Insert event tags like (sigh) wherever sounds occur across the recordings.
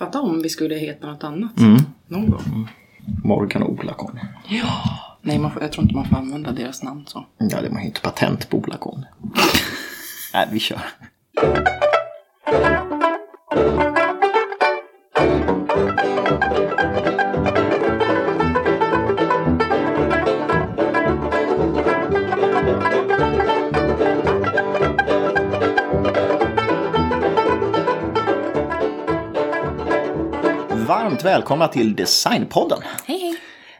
Fatta om vi skulle heta något annat. Mm. Någon gång. Morgan och Ola-Conny. Ja. Nej, man får, jag tror inte man får använda deras namn så. Ja, det var ju inte patent på Ola-Conny. (laughs) Nej, vi kör. Varmt välkomna till Designpodden. Hej,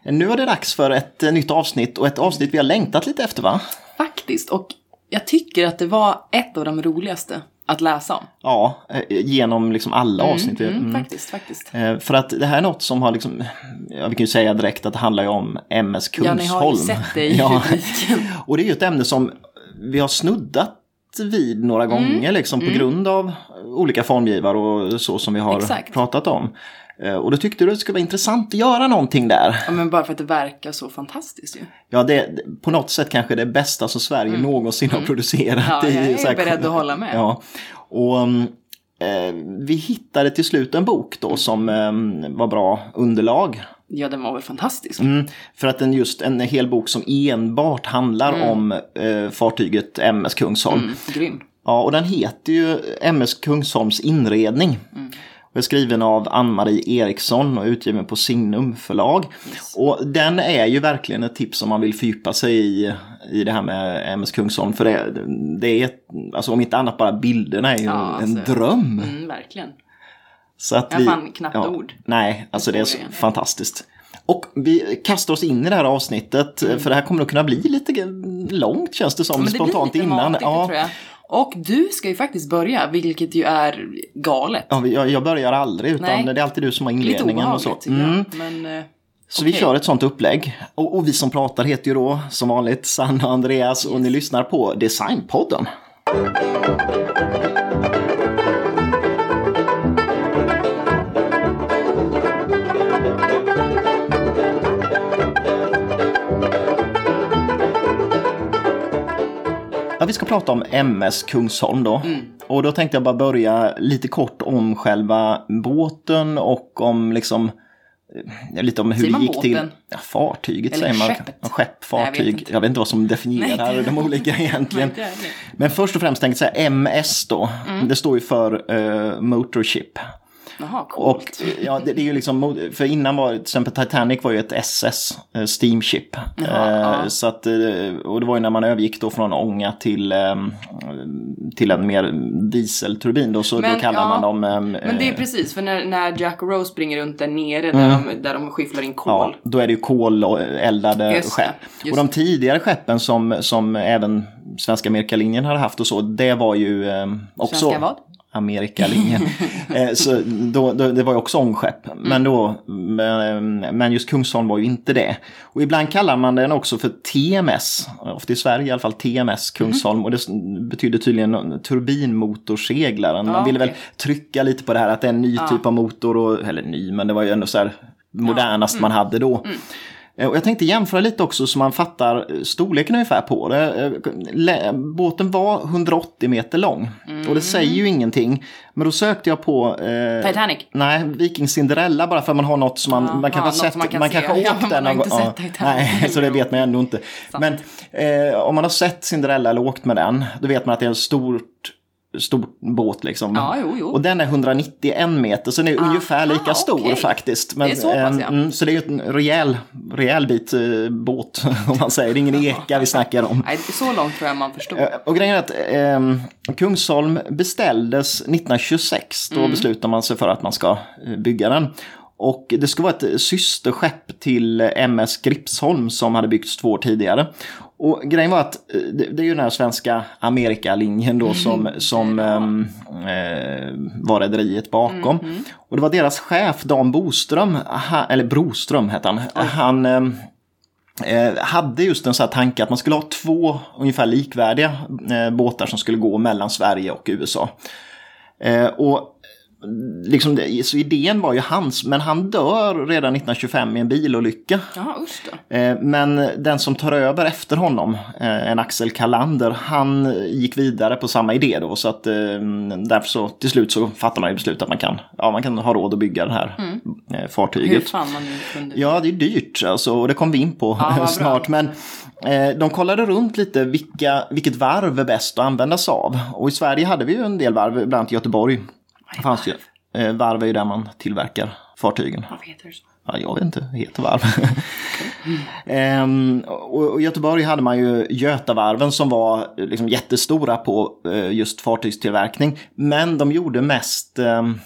hej. Nu är det dags för ett eh, nytt avsnitt och ett avsnitt vi har längtat lite efter va? Faktiskt. Och jag tycker att det var ett av de roligaste att läsa om. Ja, eh, genom liksom alla avsnitt. Mm, Mm. Faktiskt, faktiskt. Eh, För att det här är något som har liksom, ja, vi kan ju säga direkt att det handlar ju om MS Kungsholm. Ja, ni har ju sett det i (laughs) Ja. Och det är ju ett ämne som vi har snuddat vid några Mm. gånger liksom på grund av olika formgivare och så som vi har Exakt. pratat om. Eh, Och då tyckte du att det skulle vara intressant att göra någonting där. Ja, men bara för att det verkar så fantastiskt ju. Ja, det är på något sätt kanske det bästa som Sverige någonsin har producerat. Mm. Ja, i jag är här- beredd att hålla med. Ja, och mm, eh, vi hittade till slut en bok då som eh, var bra underlag. Ja, den var väl fantastisk. Mm, för att den just en hel bok som enbart handlar om eh, fartyget MS Kungsholm. Mm, grym. Ja, och den heter ju MS Kungsholms inredning. Och är skriven av Ann-Marie Eriksson och utgiven på Signum förlag. Och den är ju verkligen ett tips om man vill fördjupa sig i, i det här med MS Kungsholm. För det, det är, alltså om inte annat bara bilderna är ju Ja, en alltså. dröm. Mm, verkligen. Så att Jag fann knappt ord. Nej, alltså det är så fantastiskt. Och vi kastar oss in i det här avsnittet, för det här kommer att kunna bli lite långt känns det som, Mm. Men det spontant innan. matigt, Ja. Och du ska ju faktiskt börja, vilket ju är galet. Ja, jag, jag börjar aldrig, utan Nej. det är alltid du som har inledningen och så. Mm. jag. Men, eh, Så vi okej. kör ett sånt upplägg. Och, och vi som pratar heter ju då som vanligt Sanna och Andreas och ni lyssnar på Designpodden. Vi ska prata om MS Kungsholm då. Mm. Och då tänkte jag bara börja lite kort om själva båten och om liksom eh, lite om hur Säger det gick till. båten? Ja, fartyget Eller säger man. skeppet? Ja, Skepp, Nej, jag vet fartyg. Jag vet inte vad som definierar Nej, de olika (laughs) egentligen. Men först och främst tänkte jag säga MS då. Mm. Det står ju för uh, Motorship. Jaha, coolt. Och ja, det, det är ju liksom, för innan var till exempel Titanic var ju ett SS, eh, Steamship. Jaha, Eh. Så att, eh, och det var ju när man övergick då från ånga till, ehm, till en mer dieselturbin då, så Men, då kallar ja, man dem... Men det är eh, precis, för när, när Jack och Rose springer runt där nere där, de, där de skyfflar in kol. Ja, då är det ju koleldade Just skepp. just Och de tidigare skeppen som, som även Svenska Amerikalinjen hade haft och så, det var ju eh, också... Svenska vad? Amerikalinjen. (laughs) eh, så då, då, det var ju också ångskepp. Mm. Men, då, men, just Kungsholm var ju inte det. Och ibland kallar man den också för TMS. Ofta i Sverige i alla fall TMS Kungsholm. Mm. Och det betyder tydligen turbinmotorseglaren. Man Ja, ville väl okej. trycka lite på det här att det är en ny typ av motor. Och, eller ny, men det var ju ändå så här modernast man hade då. Eh, Och jag tänkte jämföra lite också så man fattar eh, storleken ungefär på det. Eh, Båten var 180 meter lång. Och det säger ju ingenting. Men då sökte jag på... Eh, Titanic. Nej, Viking Cinderella bara för att man har något som man, Ja, man kanske ja, har sett. man kan man kanske har Ja, åkt man den någon gång. Ja. Nej, (laughs) så det vet man ändå inte. Men eh, om man har sett Cinderella eller åkt med den, då vet man att det är en stort stor båt liksom. Ja, jo, jo. Och den är 191 meter, så den är ungefär lika stor okej. faktiskt. Det är så pass, ehm, ja. mm, så det är ju en rejäl, rejäl bit eh, båt, (laughs) om man säger. Det är ingen eka vi snackar om. Nej, så långt tror jag man förstod. Eh, Och grejen är att ehm, Kungsholm beställdes 1926. Då Mm. beslutade man sig för att man ska eh, bygga den. Och det ska vara ett systerskepp till eh, MS Gripsholm som hade byggts två år tidigare. Och grejen var att eh, det, är ju den här svenska Amerikalinjen då som, som ehm, eh, var rederiet bakom. Och det var deras chef Dan Boström, ha, eller Broström hette han. Han ehm, eh, hade just en sån här tanke att man skulle ha två ungefär likvärdiga eh, båtar som skulle gå mellan Sverige och USA. Eh, och liksom, det- så idén var ju hans, men han dör redan 1925 i en bilolycka. Jaha, usch då. Eh, Men den som tar över efter honom, eh, en Axel Kalander, han gick vidare på samma idé då. Så att eh, därför så till slut så fattar man ju beslut att man kan, ja, man kan ha råd att bygga det här Hur fartyget. fan man nu kunde... Ja, det är dyrt alltså, och det kom vi in på (laughs) bra. snart. Men de kollade runt lite vilka, vilket varv är bäst att använda sig av. Och i Sverige hade vi ju en del varv, bland annat i Göteborg. Det fanns ju, eh, varv är ju där man tillverkar fartygen. Varför heter det så? Ja, jag vet inte, det heter varv. (laughs) Ehm, och, och i Göteborg hade man ju Götavarven som var liksom jättestora på eh, just fartygstillverkning. Men de gjorde mest ehm,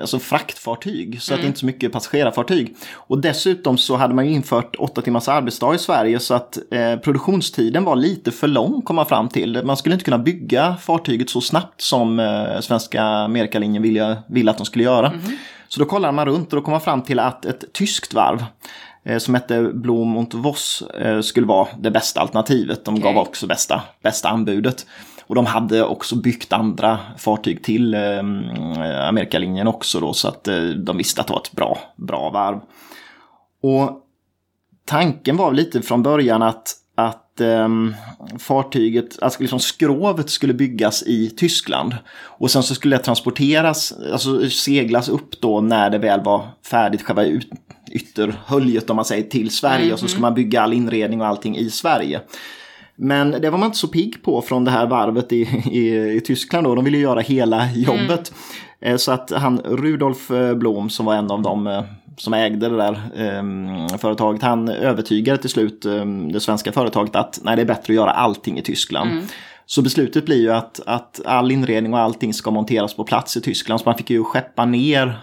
alltså fraktfartyg, så att inte så mycket passagerarfartyg. Och dessutom så hade man ju infört åtta timmars arbetsdag i Sverige så att eh, produktionstiden var lite för lång kom man fram till. Man skulle inte kunna bygga fartyget så snabbt som eh, svenska Amerikalinjen ville, ville att de skulle göra. Så då kollade man runt och då kom man fram till att ett tyskt varv eh, som hette Blom und Voss eh, skulle vara det bästa alternativet. De gav också bästa, bästa anbudet. Och de hade också byggt andra fartyg till eh, Amerikalinjen också då så att eh, de visste att det var ett bra, bra varv. Och tanken var lite från början att, att ehm, fartyget, alltså liksom skrovet skulle byggas i Tyskland. Och sen så skulle det transporteras, alltså seglas upp då när det väl var färdigt, själva ut, ytterhöljet om man säger, till Sverige. Och så ska man bygga all inredning och allting i Sverige. Men det var man inte så pigg på från det här varvet i, i, i Tyskland då. De ville göra hela jobbet. Eh, Så att han, Rudolf eh, Blom, som var en av dem eh, som ägde det där eh, företaget, han övertygade till slut eh, det svenska företaget att nej, det är bättre att göra allting i Tyskland. Så beslutet blir ju att, att all inredning och allting ska monteras på plats i Tyskland. Så man fick ju skeppa ner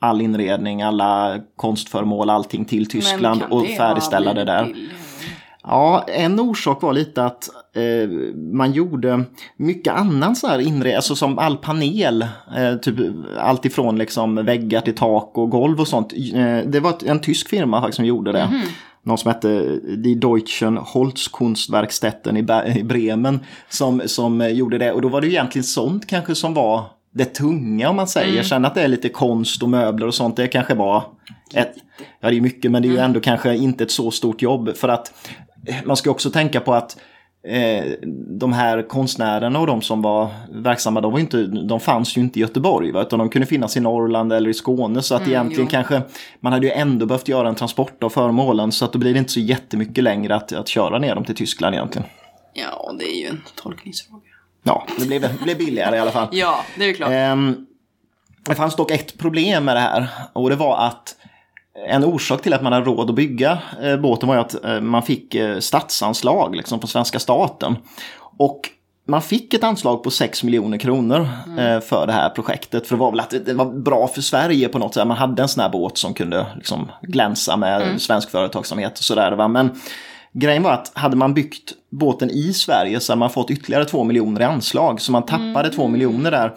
all inredning, alla konstföremål, allting till Tyskland och färdigställa det där. billigare? Ja, en orsak var lite att eh, man gjorde mycket annan så här inre, alltså som all panel, eh, typ allt ifrån liksom väggar till tak och golv och sånt. Eh, det var en tysk firma faktiskt som gjorde det. Någon som hette Die Deutschen Holzkunstwerkstätten i, i Bremen som, som eh, gjorde det. Och då var det egentligen sånt kanske som var det tunga om man säger. Sen att det är lite konst och möbler och sånt, det kanske var ett, ja det är mycket men det är ju ändå kanske inte ett så stort jobb för att eh, man ska också tänka på att eh, de här konstnärerna och de som var verksamma, de, var inte, de fanns ju inte i Göteborg, va? utan de kunde finnas i Norrland eller i Skåne. Så att egentligen jo. kanske, man hade ju ändå behövt göra en transport av föremålen, så att då blir det inte så jättemycket längre att, att köra ner dem till Tyskland egentligen. Ja, det är ju en tolkningsfråga. Ja, det blev, det blev billigare i alla fall. (laughs) Ja, det är ju klart. Ehm, det fanns dock ett problem med det här och det var att en orsak till att man hade råd att bygga eh, båten var ju att eh, man fick eh, statsanslag liksom, från svenska staten. Och man fick ett anslag på 6 miljoner kronor eh, för det här projektet. För det var väl att det var bra för Sverige på något sätt. Man hade en sån här båt som kunde liksom, glänsa med svensk företagsamhet och sådär. Men grejen var att hade man byggt båten i Sverige så hade man fått ytterligare 2 miljoner i anslag. Så man tappade 2 miljoner där.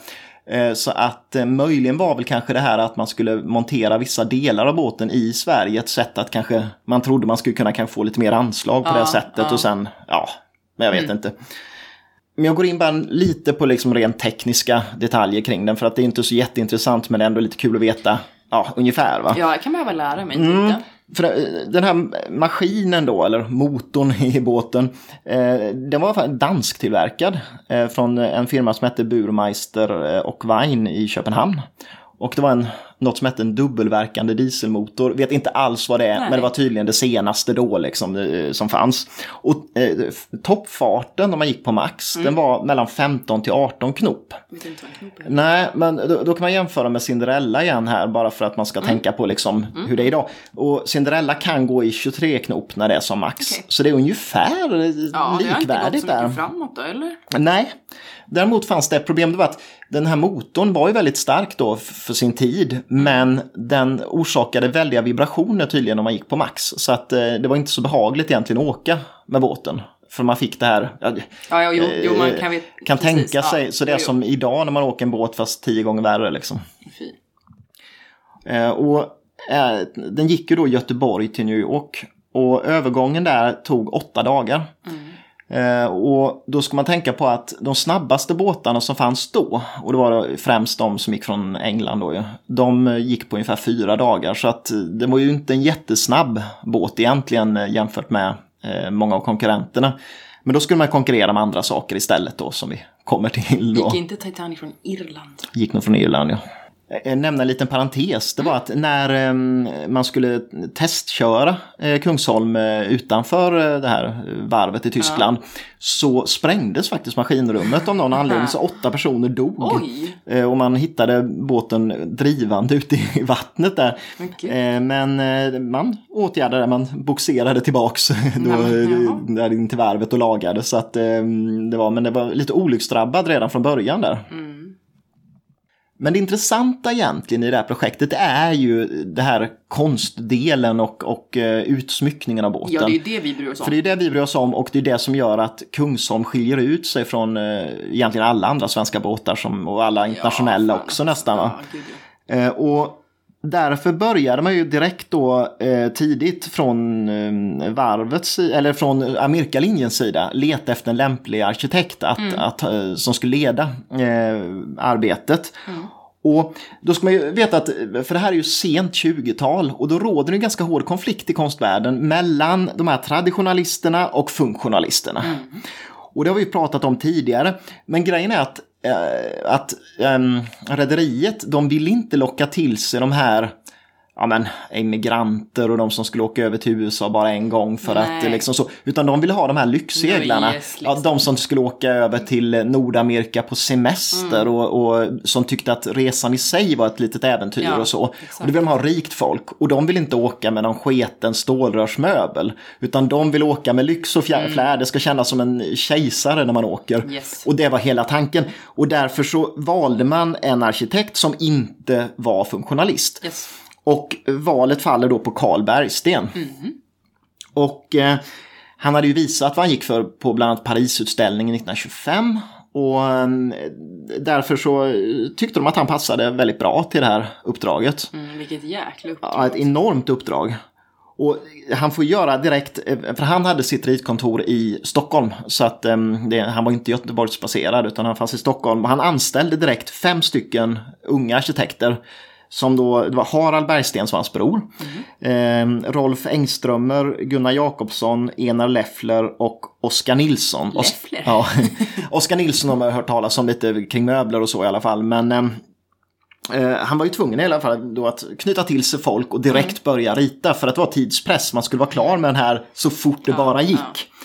Eh, Så att eh, möjligen var väl kanske det här att man skulle montera vissa delar av båten i Sverige ett sätt att kanske man trodde man skulle kunna kanske få lite mer anslag på Ja, det sättet ja. och sen, ja, men jag vet inte. Men jag går in bara lite på liksom rent tekniska detaljer kring den för att det är inte så jätteintressant men det är ändå lite kul att veta, ja, ungefär va. Ja, jag kan behöva lära mig Mm. lite. För eh, den här maskinen då, eller motorn (laughs) i båten, eh, den var dansktillverkad eh, från en firma som hette Burmeister eh, och Wein i Köpenhamn. Och det var en, något som hette en dubbelverkande dieselmotor. Vet inte alls vad det är, Nej. men det var tydligen det senaste då liksom, eh, som fanns. Och eh, toppfarten när man gick på max, den var mellan 15 till 18 knop. Nej, men då, då kan man jämföra med Cinderella igen här bara för att man ska tänka på liksom hur det är idag. Och Cinderella kan gå i 23 knop när det är som max. Okej. Så det är ungefär eh, Ja, det har inte gått likvärdigt så där. mycket framåt då, eller? Nej. Däremot fanns det ett problem, det var att den här motorn var ju väldigt stark då för sin tid, men den orsakade väldiga vibrationer tydligen när man gick på max. Så att eh, det var inte så behagligt egentligen att åka med båten. För man fick det här, ja, Ja, ja jo, jo, man kan, vet, kan precis, tänka ja. sig, så det är som idag när man åker en båt fast tio gånger värre liksom. Fy. Eh, och eh, den gick ju då Göteborg till New York. Och övergången där tog åtta dagar. Eh, och då ska man tänka på att de snabbaste båtarna som fanns då, och det var främst de som gick från England då ju, de gick på ungefär fyra dagar. Så att det var ju inte en jättesnabb båt egentligen eh, jämfört med eh, många av konkurrenterna. Men då skulle man konkurrera med andra saker istället då som vi kommer till då. Gick inte Titanic från Irland? Gick nog från Irland ja. Eh, nämna en liten parentes. Det var att när eh, man skulle testköra eh, Kungsholm utanför det här varvet i Tyskland ja. så sprängdes faktiskt maskinrummet av någon anledning så åtta personer dog. Oj. Och man hittade båten drivande ute i vattnet där. Okay. Men man åtgärdade det, man boxerade tillbaks (laughs) då, där in till varvet och lagade. Så att det var, men det var lite olycksdrabbad redan från början där. Mm. Men det intressanta egentligen i det här projektet är ju det här konstdelen och, och uh, utsmyckningen av båten. Ja, det är det vi bryr oss om. För det är det vi bryr oss om och det är det som gör att Kungsholm skiljer ut sig från uh, egentligen alla andra svenska båtar som, och alla internationella ja, också nästan. Ja, uh, och Därför började man ju direkt då eh, tidigt från eh, varvets eller från Amerikalinjens sida leta efter en lämplig arkitekt att, mm. att, eh, som skulle leda eh, arbetet. Mm. Och då ska man ju veta att, för det här är ju sent 20-tal och då råder det en ganska hård konflikt i konstvärlden mellan de här traditionalisterna och funktionalisterna. Mm. Och det har vi pratat om tidigare. Men grejen är att Eh, att um, rederiet, de vill inte locka till sig de här ja, men, emigranter och de som skulle åka över till USA bara en gång för Nej. att liksom så. Utan de ville ha de här lyxseglarna. Yes, liksom. ja, de som skulle åka över till Nordamerika på semester mm. och, och, som tyckte att resan i sig var ett litet äventyr ja, och så. Exakt. Och det vill de ha rikt folk. Och de vill inte åka med någon sketen stålrörsmöbel. Utan de vill åka med lyx och mm. flär. Det ska kännas som en kejsare när man åker. Yes. Och det var hela tanken. Och därför så valde man en arkitekt som inte var funktionalist. Yes. Och valet faller då på Carl Bergsten. Mm. Och eh, han hade ju visat vad han gick för på bland annat Parisutställningen 1925. Och eh, därför så tyckte de att han passade väldigt bra till det här uppdraget. Mm, vilket jäkla uppdrag. Ja, ett enormt uppdrag. Och han får göra direkt, eh, för han hade sitt ritkontor i Stockholm. Så att um, det, han var inte Göteborgsbaserad utan han fanns i Stockholm. Han anställde direkt fem stycken unga arkitekter som då, det var Harald Bergsten som hans bror. Mm. Eh, Rolf Engströmer, Gunnar Jakobsson, Enar Leffler och Oskar Nilsson. Leffler? ja, (laughs) Oskar Nilsson har man hört talas om lite kring möbler och så i alla fall. Men eh, eh, han var ju tvungen i alla fall då att knyta till sig folk och direkt mm. börja rita för att det var tidspress. Man skulle vara klar med den här så fort det ja, bara gick. Ja.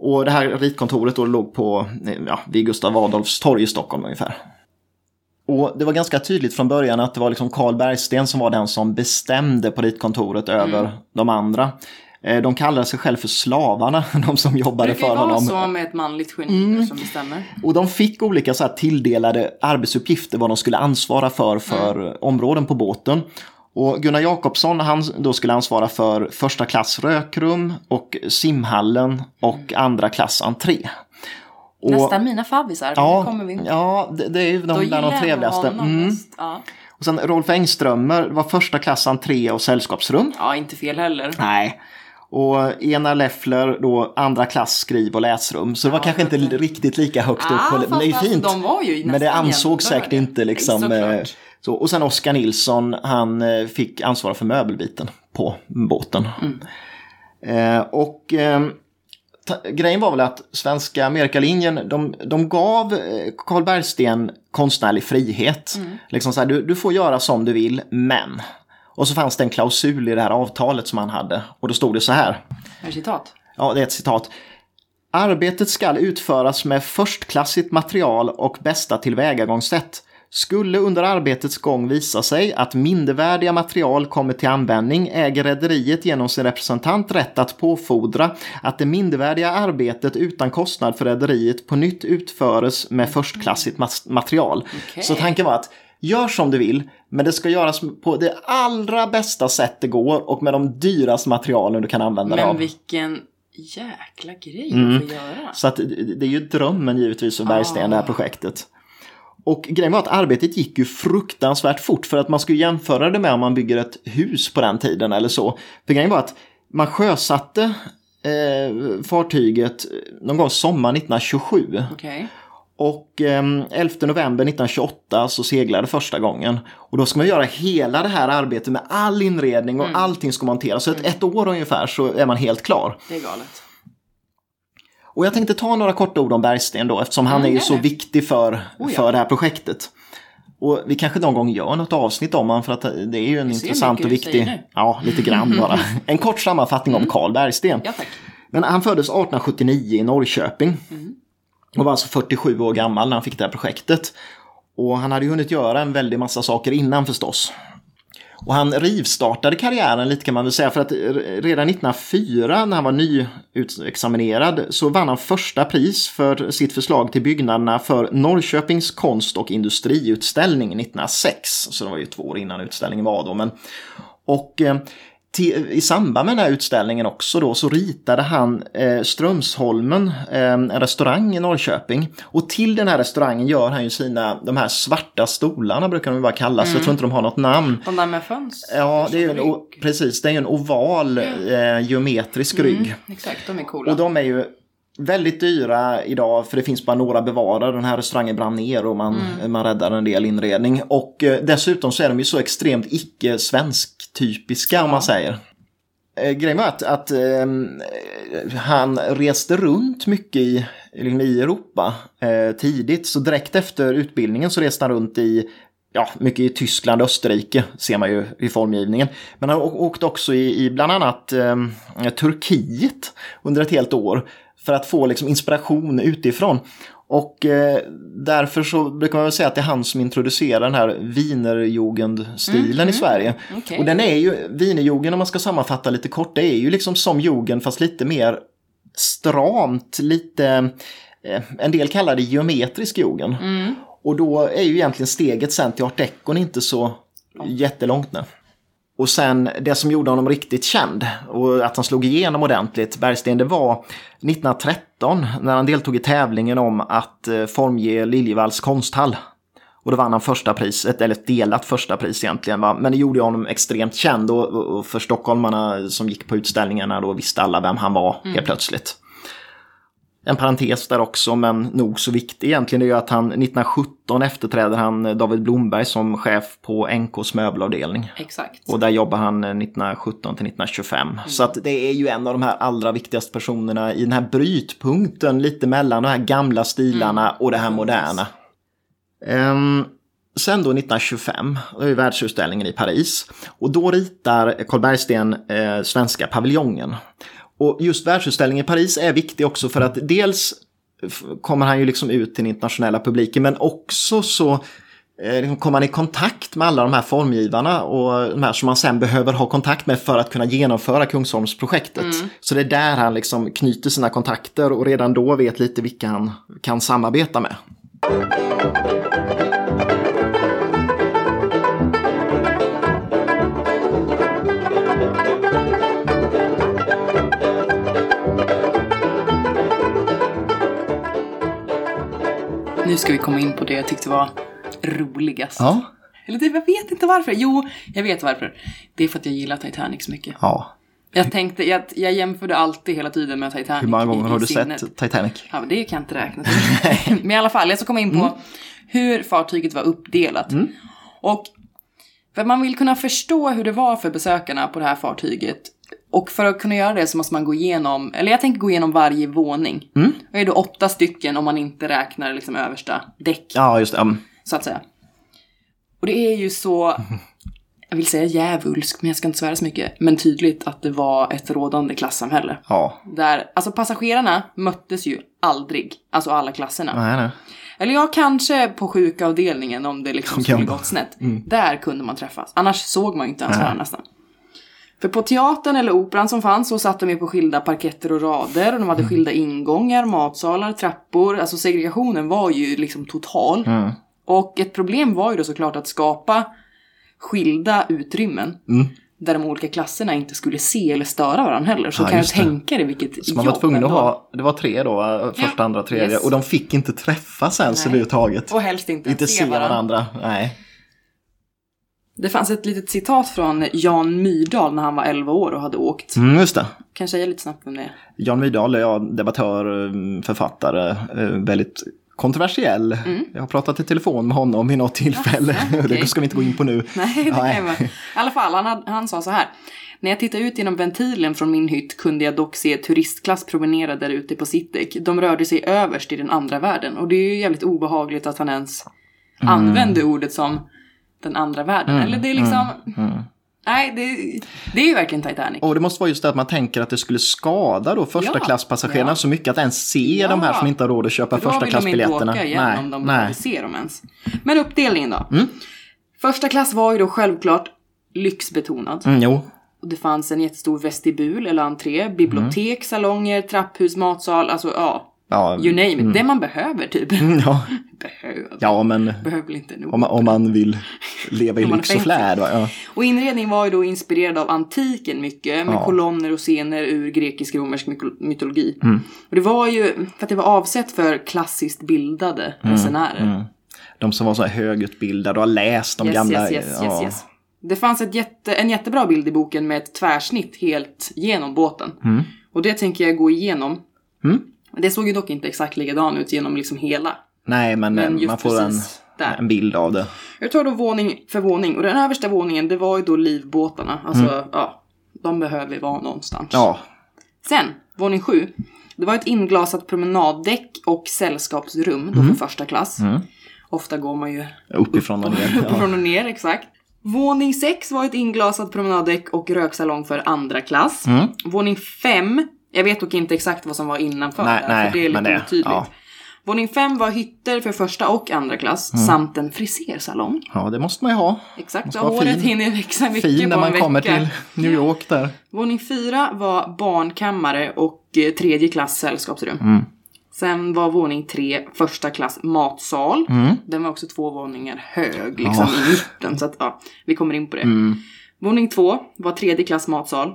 Och det här ritkontoret då låg på, ja, vid Gustav Adolfs torg i Stockholm ungefär. Och det var ganska tydligt från början att det var liksom Carl Bergsten som var den som bestämde på ritkontoret över mm. de andra. Eh, de kallade sig själv för slavarna, (laughs) de som jobbade för honom. Det vara så med ett manligt geni mm. som bestämmer. Och de fick olika så tilldelade arbetsuppgifter vad de skulle ansvara för för mm. områden på båten. Och Gunnar Jakobsson han då skulle ansvara för första klass rökrum och simhallen och mm. andra klass entré. Och, Nästan mina favvisar. Ja, kommer vi. ja det, det är ju de, bland de trevligaste. Mm. Ja. Och sen Rolf Engströmer var första klass entré och sällskapsrum. Ja, inte fel heller. Nej. Och Ena Leffler då andra klass skriv och läsrum. Så det var ja, kanske inte riktigt lika högt upp. På, men det är fint. De var ju men det ansågs säkert inte liksom. Eh, så, och sen Oskar Nilsson, han eh, fick ansvara för möbelbiten på båten. Mm. Eh, och eh, grejen var väl att svenska Amerikalinjen, de, de gav eh, Carl Bergsten konstnärlig frihet. Mm. Liksom så här, du, du får göra som du vill, men. Och så fanns det en klausul i det här avtalet som han hade. Och då stod det så här. Är citat? Ja, det är ett citat. Arbetet ska utföras med förstklassigt material och bästa tillvägagångssätt. Skulle under arbetets gång visa sig att mindervärdiga material kommer till användning äger rederiet genom sin representant rätt att påfordra att det mindervärdiga arbetet utan kostnad för rederiet på nytt utföres med förstklassigt material. Okay. Så tanken var att gör som du vill, men det ska göras på det allra bästa sätt det går och med de dyraste materialen du kan använda Men av. vilken jäkla grej mm. att få göra. Så att det är ju drömmen givetvis för Bergsten, ah. det här projektet. Och grejen var att arbetet gick ju fruktansvärt fort för att man skulle jämföra det med om man bygger ett hus på den tiden eller så. För grejen var att man sjösatte eh, fartyget någon gång sommar 1927. Okej. Och eh, 11 november 1928 så seglade första gången. Och då ska man göra hela det här arbetet med all inredning och allting ska monteras. Så ett, ett år ungefär så är man helt klar. Det är galet. Och jag tänkte ta några korta ord om Bergsten då eftersom han är ju gör så det. viktig för, Oh ja. för det här projektet. Och vi kanske någon gång gör något avsnitt om honom för att det är ju en intressant och viktig... Mm. Ja, lite grann bara. (laughs) En kort sammanfattning om Carl Bergsten. Ja. Men han föddes 1879 i Norrköping. Och var alltså 47 år gammal när han fick det här projektet. Och han hade ju hunnit göra en väldig massa saker innan förstås. Och han rivstartade karriären lite kan man väl säga för att redan 1904 när han var nyutexaminerad så vann han första pris för sitt förslag till byggnaderna för Norrköpings konst och industriutställning 1906. Så det var ju två år innan utställningen var då. Men, och eh, till, i samband med den här utställningen också då så ritade han eh, Strömsholmen, eh, en restaurang i Norrköping. Och till den här restaurangen gör han ju sina, de här svarta stolarna brukar de bara kallas. Jag tror inte de har något namn. De där med fönster. Ja, det är en, o- precis, det är ju en oval eh, geometrisk rygg. Exakt, de är coola. Och de är ju väldigt dyra idag för det finns bara några bevarade. Den här restaurangen brann ner och man, man räddar en del inredning. Och eh, dessutom så är de ju så extremt icke-svensk typiska om man säger. Eh, grejen var att, att ehm, han reste runt mycket i, liksom i Europa eh, tidigt. Så direkt efter utbildningen så reste han runt i Ja, mycket i Tyskland och Österrike ser man ju i formgivningen. Men han åkte också i, i bland annat eh, Turkiet under ett helt år för att få liksom, inspiration utifrån. Och eh, därför så brukar man väl säga att det är han som introducerar den här Wienerjugendstilen i Sverige. Okej. Och den är ju, Wienerjugend om man ska sammanfatta lite kort, det är ju liksom som jugend fast lite mer stramt, lite, eh, en del kallar det geometrisk jugend. Och då är ju egentligen steget sen till art decon inte så jättelångt nu. Och sen det som gjorde honom riktigt känd och att han slog igenom ordentligt, Bergsten, det var 1913 när han deltog i tävlingen om att eh, formge Liljevalchs konsthall. Och då vann han första priset, eller ett delat första pris egentligen. Va? Men det gjorde honom extremt känd och, för stockholmarna som gick på utställningarna då visste alla vem han var helt plötsligt. En parentes där också, men nog så viktig egentligen, det är att han 1917 efterträder han David Blomberg som chef på NKs möbelavdelning. Exakt. Och där jobbar han eh, 1917 till 1925. Så att det är ju en av de här allra viktigaste personerna i den här brytpunkten lite mellan de här gamla stilarna och det här moderna. Ehm, sen då 1925, då är världsutställningen i Paris. Och då ritar Carl Bergsten eh, svenska paviljongen. Och just världsutställningen i Paris är viktig också för att dels kommer han ju liksom ut till den internationella publiken men också så eh, liksom kommer han i kontakt med alla de här formgivarna och de här som man sen behöver ha kontakt med för att kunna genomföra Kungsholmsprojektet. Så det är där han liksom knyter sina kontakter och redan då vet lite vilka han kan samarbeta med. Nu ska vi komma in på det jag tyckte var roligast. Ja, Eller det, jag vet inte varför. Jo, jag vet varför. Det är för att jag gillar Titanic så mycket. ja. Jag tänkte, jag, jag jämförde alltid hela tiden med Titanic. Hur många gånger har du sinnet. sett Titanic? Ja, men det kan jag inte räkna (laughs) men i alla fall, jag ska komma in på Mm. hur fartyget var uppdelat. Och för man vill kunna förstå hur det var för besökarna på det här fartyget. Och för att kunna göra det så måste man gå igenom, eller jag tänker gå igenom varje våning. Mm. Det är då åtta stycken om man inte räknar liksom översta däck, Ja, just det. Mm. så att säga. Och det är ju så, jag vill säga djävulskt, men jag ska inte svära så mycket, men tydligt att det var ett rådande klassamhälle. Ja. Där, alltså passagerarna möttes ju aldrig, alltså alla klasserna. Nej, nej. Eller ja, kanske på sjukaavdelningen om det liksom skulle gått snett. Där kunde man träffas. Annars såg man ju inte ens varandra nästan. För på teatern eller operan som fanns så satt de ju på skilda parketter och rader. Och de hade skilda ingångar, matsalar, trappor. Alltså segregationen var ju liksom total. Mm. Och ett problem var ju då såklart att skapa skilda utrymmen. Mm. Där de olika klasserna inte skulle se eller störa varandra heller. Så Ja, kan jag tänka dig vilket Så man var jobb tvungen att ha, det var tre då, första, Ja. andra, tredje. Yes. Och de fick inte träffas ens Nej. överhuvudtaget. Och helst inte, Inte se varandra. varandra. Nej. Det fanns ett litet citat från Jan Myrdal när han var 11 år och hade åkt. Mm, just det. Kan jag säga lite snabbt om det? Jan Myrdal är ja, debattör, eh, författare, eh, väldigt kontroversiell. Jag har pratat i telefon med honom vid något tillfälle. (laughs) (laughs) Jaså, okej. Det ska vi inte gå in på nu. (laughs) Nej, det kan Nej. jag vara. I alla fall, han, han sa så här. När jag tittade ut genom ventilen från min hytt kunde jag dock se turistklass promenera där ute på Sittek. De rörde sig överst i den andra världen. Och det är ju jävligt obehagligt att han ens Mm. använde ordet som den andra världen. Eller det är liksom... Nej, det, det är ju verkligen Titanic. Och det måste vara just det att man tänker att det skulle skada då första Ja, klasspassagerarna ja. så mycket att ens se Ja. de här som inte har råd att köpa För då första vill de inte klassbiljetterna. åka igen nej, om de nej. behöver se dem ens. Men uppdelningen då. Mm. Första klass var ju då självklart lyxbetonad. Mm, jo, Och det fanns en jättestor vestibul eller entré, bibliotek, salonger, trapphus, matsal, alltså ja. Ja, You name it. Det man behöver typ. mm, ja, (laughs) Behöver. ja men Behöver inte nog. om man, om man vill (laughs) leva i lyx och flärd. Ja. Och inredningen var ju då inspirerad av antiken mycket, med Ja. kolonner och scener ur grekisk-romersk myko- mytologi. Mm. Och det var ju för att det var avsett för klassiskt bildade resenärer. Mm. De som var så här högutbildade och har läst de Yes, gamla. yes, yes, ja. yes. Det fanns ett jätte, en jättebra bild i boken med ett tvärsnitt helt genom båten. Mm. Och det tänker jag gå igenom. Mm. Det såg ju dock inte exakt likadan ut genom liksom hela. Nej, men, Men eh, man får en, där. en bild av det. Jag tar då våning för våning. Och den översta våningen, det var ju då livbåtarna. Alltså, Mm. ja. De behöver vara någonstans. Ja, Sen, våning sju. Det var ett inglasat promenaddäck och sällskapsrum då för första klass. Mm. Ofta går man ju uppifrån och ner. (laughs) Uppifrån och ner, exakt. Våning 6 var ett inglasat promenaddäck och röksalong för andra klass. Mm. Våning 5, jag vet dock inte exakt vad som var innanför Nej, där, nej, för det är lite otydligt. ja. Våning 5 var hytter för första och andra klass Mm. samt en frisersalong. ja, det måste man ju ha. Exakt, och håret fin. hinner växa mycket Fin när på en man vecka. kommer till New York där. Våning 4 var barnkammare och eh, tredje klass sällskapsrum. Mm. Sen var våning 3 första klass matsal. Mm. Den var också två våningar hög liksom i mitten. Så att ja, vi kommer in på det. Mm. Våning 2 var tredje klass matsal.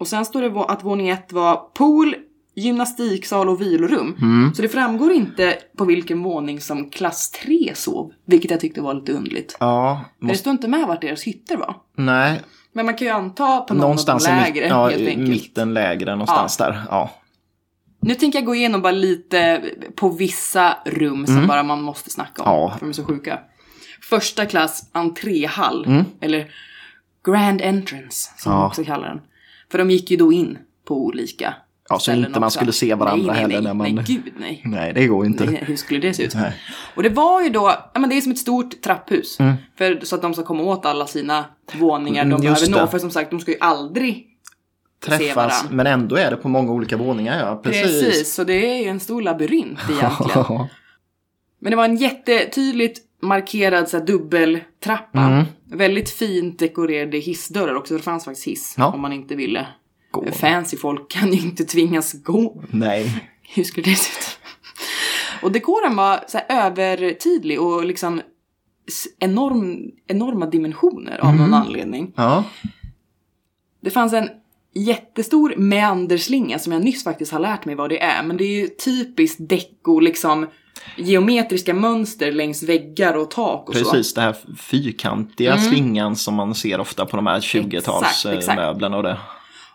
Och sen står det att våning 1 var pool, gymnastiksal och vilorum. Mm. Så det framgår inte på vilken våning som klass 3 sov. Vilket jag tyckte var lite underligt. Ja, För det måste, står inte med vart deras hytter var. nej. Men man kan ju anta på någon Någonstans av de lägre ja, helt enkelt. mitten lägre någonstans där. Ja. Nu tänker jag gå igenom bara lite på vissa rum som bara man måste snacka om. Mm. Ja. För de är så sjuka. Första klass entréhall. Mm. Eller Grand Entrance som Ja. man också kallar den. För de gick ju då in på olika Ja, så inte man skulle se varandra nej, nej, heller nej, när man- Nej, gud nej. Nej, det går inte. Nej, hur skulle det se ut? Nej. Och det var ju då, ja men det är som ett stort trapphus. Mm. För, så att de ska komma åt alla sina våningar Mm, de just behöver nå. det. För som sagt, de ska ju aldrig Träffas, men ändå är det på många olika våningar. Ja, precis. Precis, så det är ju en stor labyrint egentligen. (laughs) Men det var en jättetydligt markerad så här, dubbeltrappa. Mm. Väldigt fint dekorerade hissdörrar också. Det fanns faktiskt hiss Ja. om man inte ville. Gå. Fancy folk kan ju inte tvingas gå. Nej. (laughs) Hur skulle det se ut? Och dekoren var så här övertydlig och liksom enorm, enorma dimensioner av Mm. någon anledning. Ja. Det fanns en jättestor meanderslinga som jag nyss faktiskt har lärt mig vad det är. Men det är ju typiskt deco, liksom geometriska mönster längs väggar och tak och så. Precis, det här fyrkantiga slingan som man ser ofta på de här 20-tals Mm. Exakt, exakt. möblerna och det.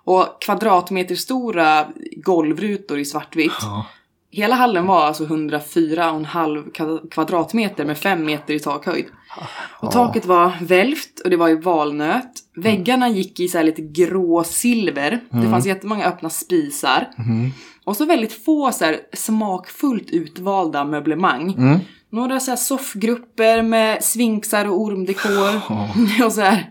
Och kvadratmeterstora golvrutor i svartvitt. Ja. Hela hallen var alltså 104,5 ka- kvadratmeter med 5 meter i takhöjd. Och taket var välvt och det var i valnöt. Väggarna gick i så här lite grå silver. Det fanns jättemånga öppna spisar. Och så väldigt få så här smakfullt utvalda möblemang. Mm. Några så här soffgrupper med svinxar och ormdekor. (laughs) och så här.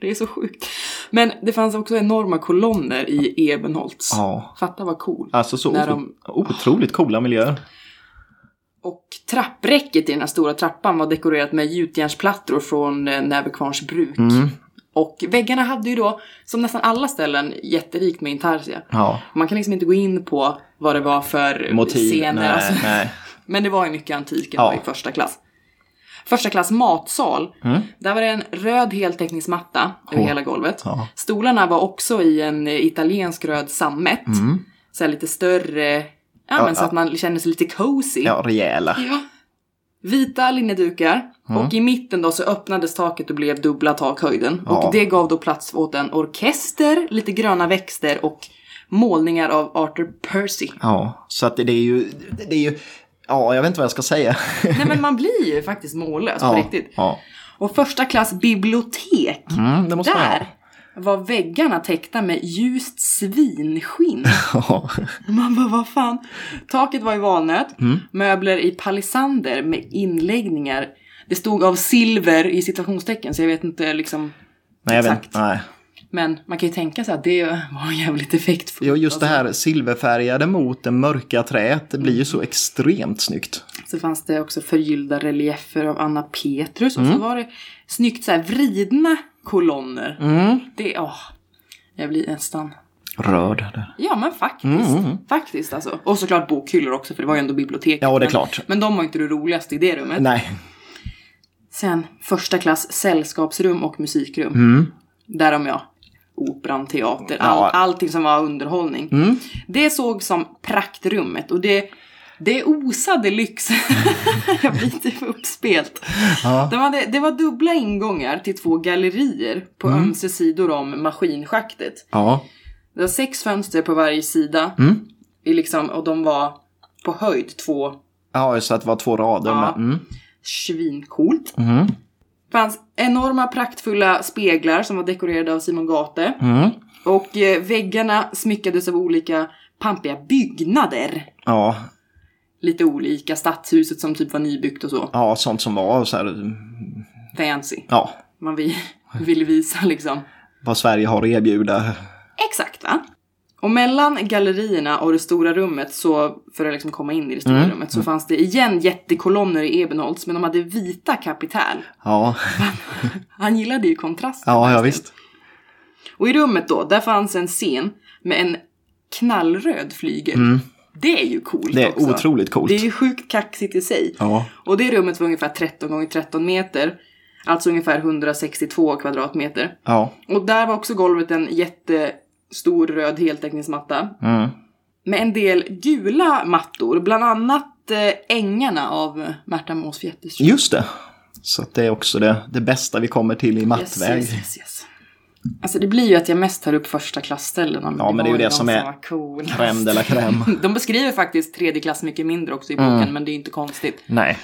Det är så sjukt. Men det fanns också enorma kolonner i Ebenholts. Ja. Fatta vad cool. Alltså så otro- otroligt coola miljöer. Och trappräcket i den här stora trappan var dekorerat med gjutjärnsplattor från eh, Näverkvarns bruk. Mm. Och väggarna hade ju då, som nästan alla ställen, jätterikt med intarsia. Ja. Man kan liksom inte gå in på vad det var för Motiv. scener. nej, alltså. nej. (laughs) Men det var ju mycket antiken Ja. i första klass. Första klass matsal. Mm. Där var det en röd heltäckningsmatta över hela golvet. Ja. Stolarna var också i en italiensk röd sammet. Mm. Så lite större, ja, men så att man känner sig lite cozy. Ja, rejäla. Ja. Vita linnedukar. Och i mitten då så öppnades taket och blev dubbla takhöjden. Ja. Och det gav då plats åt en orkester, lite gröna växter och målningar av Arthur Percy. Ja, så att det, är ju, det är ju, ja jag vet inte vad jag ska säga. Nej men man (laughs) blir ju faktiskt mållös på ja, riktigt. Ja, Och första klass bibliotek. mm, det måste man Där var väggarna täckta med ljust svinskinn. (laughs) Man bara, vad fan? Taket var i valnöt, Mm. möbler i palisander med inläggningar. Det stod av silver i situationstecken så jag vet inte liksom Nej, jag vet, exakt. nej. Men man kan ju tänka sig att det var jävligt effektfullt. Jo, just det Alltså, här silverfärgade mot det mörka träet, det blir ju så extremt snyggt. Så fanns det också förgyllda reliefer av Anna Petrus och Mm. så var det snyggt så här vridna kolonner. Mm. Det, åh. Jag blir nästan Rörd. där. Ja men faktiskt. Faktiskt alltså. Och såklart bokhyllor också för det var ju ändå biblioteket. Ja, det är men, klart. Men de var inte det roligaste i det rummet. Nej. Sen första klass sällskapsrum och musikrum. Mm. Därom ja. Operan, teater, all, Ja. allting som var underhållning. Mm. Det såg som praktrummet och det, det osade lyx. (laughs) Jag blir lite uppspelt. Ja. De hade, det var dubbla ingångar till två gallerier på Mm. ömse sidor om maskinschaktet. Ja. Det var sex fönster på varje sida. Mm. I liksom, och de var på höjd två. Ja, så att det var två rader. Ja. Mm. Svincoolt. Mm. fanns enorma praktfulla speglar som var dekorerade av Simon Gate. Mm. Och eh, väggarna smyckades av olika pampiga byggnader. Ja. Lite olika. Stadshuset som typ var nybyggt och så. ja, sånt som var så här, Fancy. ja, Man (laughs) vill, ville visa liksom. vad Sverige har att erbjuda. Exakt va? Och mellan gallerierna och det stora rummet, så, för att liksom komma in i det stora Mm. rummet, så fanns det igen jättekolonner i Ebenholts, men de hade vita kapitäl. Ja, (laughs) Han gillade ju kontrasten. ja, ja visst. Och i rummet då, där fanns en scen med en knallröd flygel. Det är ju coolt. Det är också. otroligt coolt. Det är ju sjukt kaxigt i sig. Ja. Och det rummet var ungefär 13 gånger 13 meter. Alltså ungefär 162 kvadratmeter. Ja. Och där var också golvet en jättestor röd heltäckningsmatta. Mm. Med en del gula mattor, bland annat eh, Ängarna av Märta Mås Fjätterström. Just det. Så det är också det, det bästa vi kommer till i mattväg. yes, yes, yes. Alltså det blir ju att jag mest tar upp första klassställena. Ja, men det är ju det de som är. Crème de la crème. (laughs) De beskriver faktiskt tredje klass mycket mindre också i boken, Mm. men det är inte konstigt. Nej.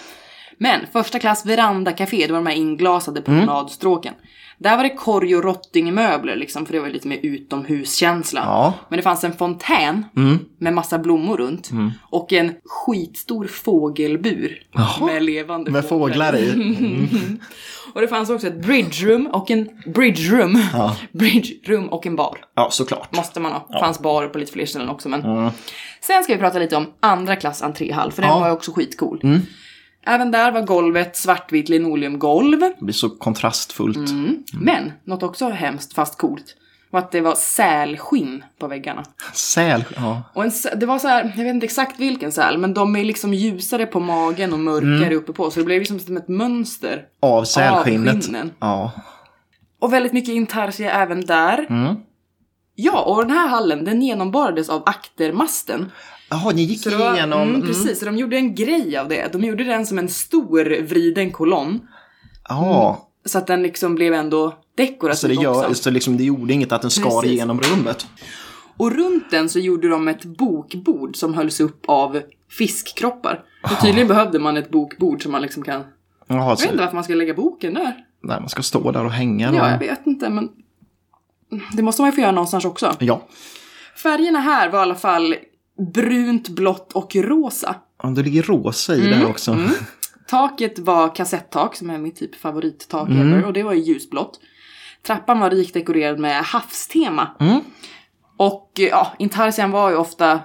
Men första klass verandacafé, det var de här inglasade promenadstråken. Där var det korg och rottingmöbler liksom, för det var lite mer utomhuskänsla. Ja. Men det fanns en fontän Mm. med massa blommor runt. Och en skitstor fågelbur Jaha. med levande Med fåglar i. (laughs) Och det fanns också ett bridge room och en bridge room. Ja. (laughs) Bridge room och en bar. Ja, såklart. Måste man ha. fanns bar på lite fler ställen också men. Sen ska vi prata lite om andra klass entréhall för den Ja. var ju också skitcool. Även där var golvet svartvitt linoleumgolv. Det blir så kontrastfullt. Men något också hemskt fast coolt var att det var sälskinn på väggarna. Säl. Ja. Och en, det var så här, jag vet inte exakt vilken säl, men de är liksom ljusare på magen och mörkare uppe på. Så det blev liksom som ett mönster. Av sälskinnet. Av. Ja. Och väldigt mycket intarsia även där. Mm. Ja, och den här hallen den genomborrades av aktermasten. Jaha, ni gick Så var, igenom... mm, Mm. precis, så de gjorde en grej av det. De gjorde den som en stor vriden kolonn. Ja, Så att den liksom blev ändå dekorativ så det, gör, också. så liksom, det gjorde inget att den skar Precis. igenom rummet. Och runt den så gjorde de ett bokbord som hölls upp av fiskkroppar. Så tydligen behövde man ett bokbord som man liksom kan... Jaha, Jag vet så, inte varför man ska lägga boken där. nej, man ska stå där och hänga. Ja, jag vet inte men... Det måste man ju få göra någonstans också. Ja. Färgerna här var i alla fall brunt, blått och rosa. Ja, det ligger rosa i Mm, där också. Taket var kassettak, som är mitt typ favorittak Mm. ever, och det var ju ljusblått. Trappan var rikt dekorerad med havstema. Mm. Och ja, intarsian var ju ofta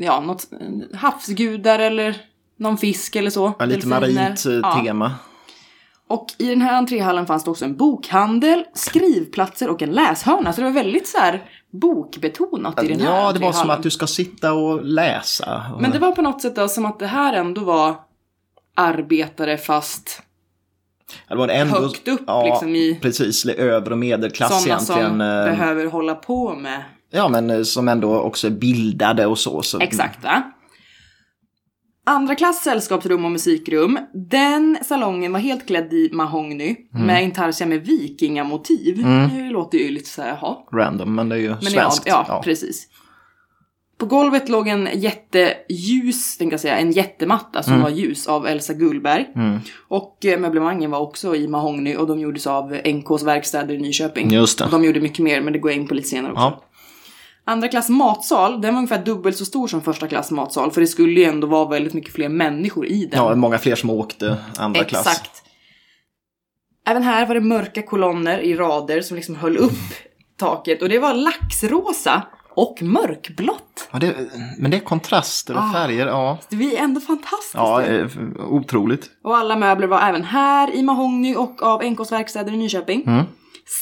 ja, något havsgudar eller någon fisk eller så. Ja, lite marint eh, Ja. tema. Och i den här entréhallen fanns det också en bokhandel, skrivplatser och en läshörna. Så det var väldigt så här bokbetonat i den här Ja, det var som att du ska sitta och läsa. Men det var på något sätt då, som att det här ändå var arbetare fast Ja, det var ändå, högt upp liksom i- Precis, övre och medelklass sådana som egentligen. eh, behöver hålla på med. Ja, men eh, som ändå också är bildade och så. så Exakt va? Andra klass sällskapsrum och musikrum. Den salongen var helt klädd i mahogny Mm. med intarsia med vikingamotiv. Det låter ju lite så här, jaha. Random, men det är ju Men svenskt. ja, ja, precis. På golvet låg en jätteljus, tänkte jag säga, en jättematta som var ljus av Elsa Gullberg. Och eh, möblemangen var också i mahogny och de gjordes av NKs verkstäder i Nyköping. Just det. Och de gjorde mycket mer, men det går jag in på lite senare också. Ja. Andra klass matsal, den var ungefär dubbelt så stor som första klass matsal. För det skulle ju ändå vara väldigt mycket fler människor i den. ja, många fler som åkte andra klass. Exakt. Även här var det mörka kolonner i rader som liksom höll upp taket. Och det var laxrosa och mörkblått. Ja, det, men det är kontraster och Ah. färger, ja. Det är ändå fantastiskt. Ja, eh, otroligt. Och alla möbler var även här i mahogny och av NKs verkstäder i Nyköping.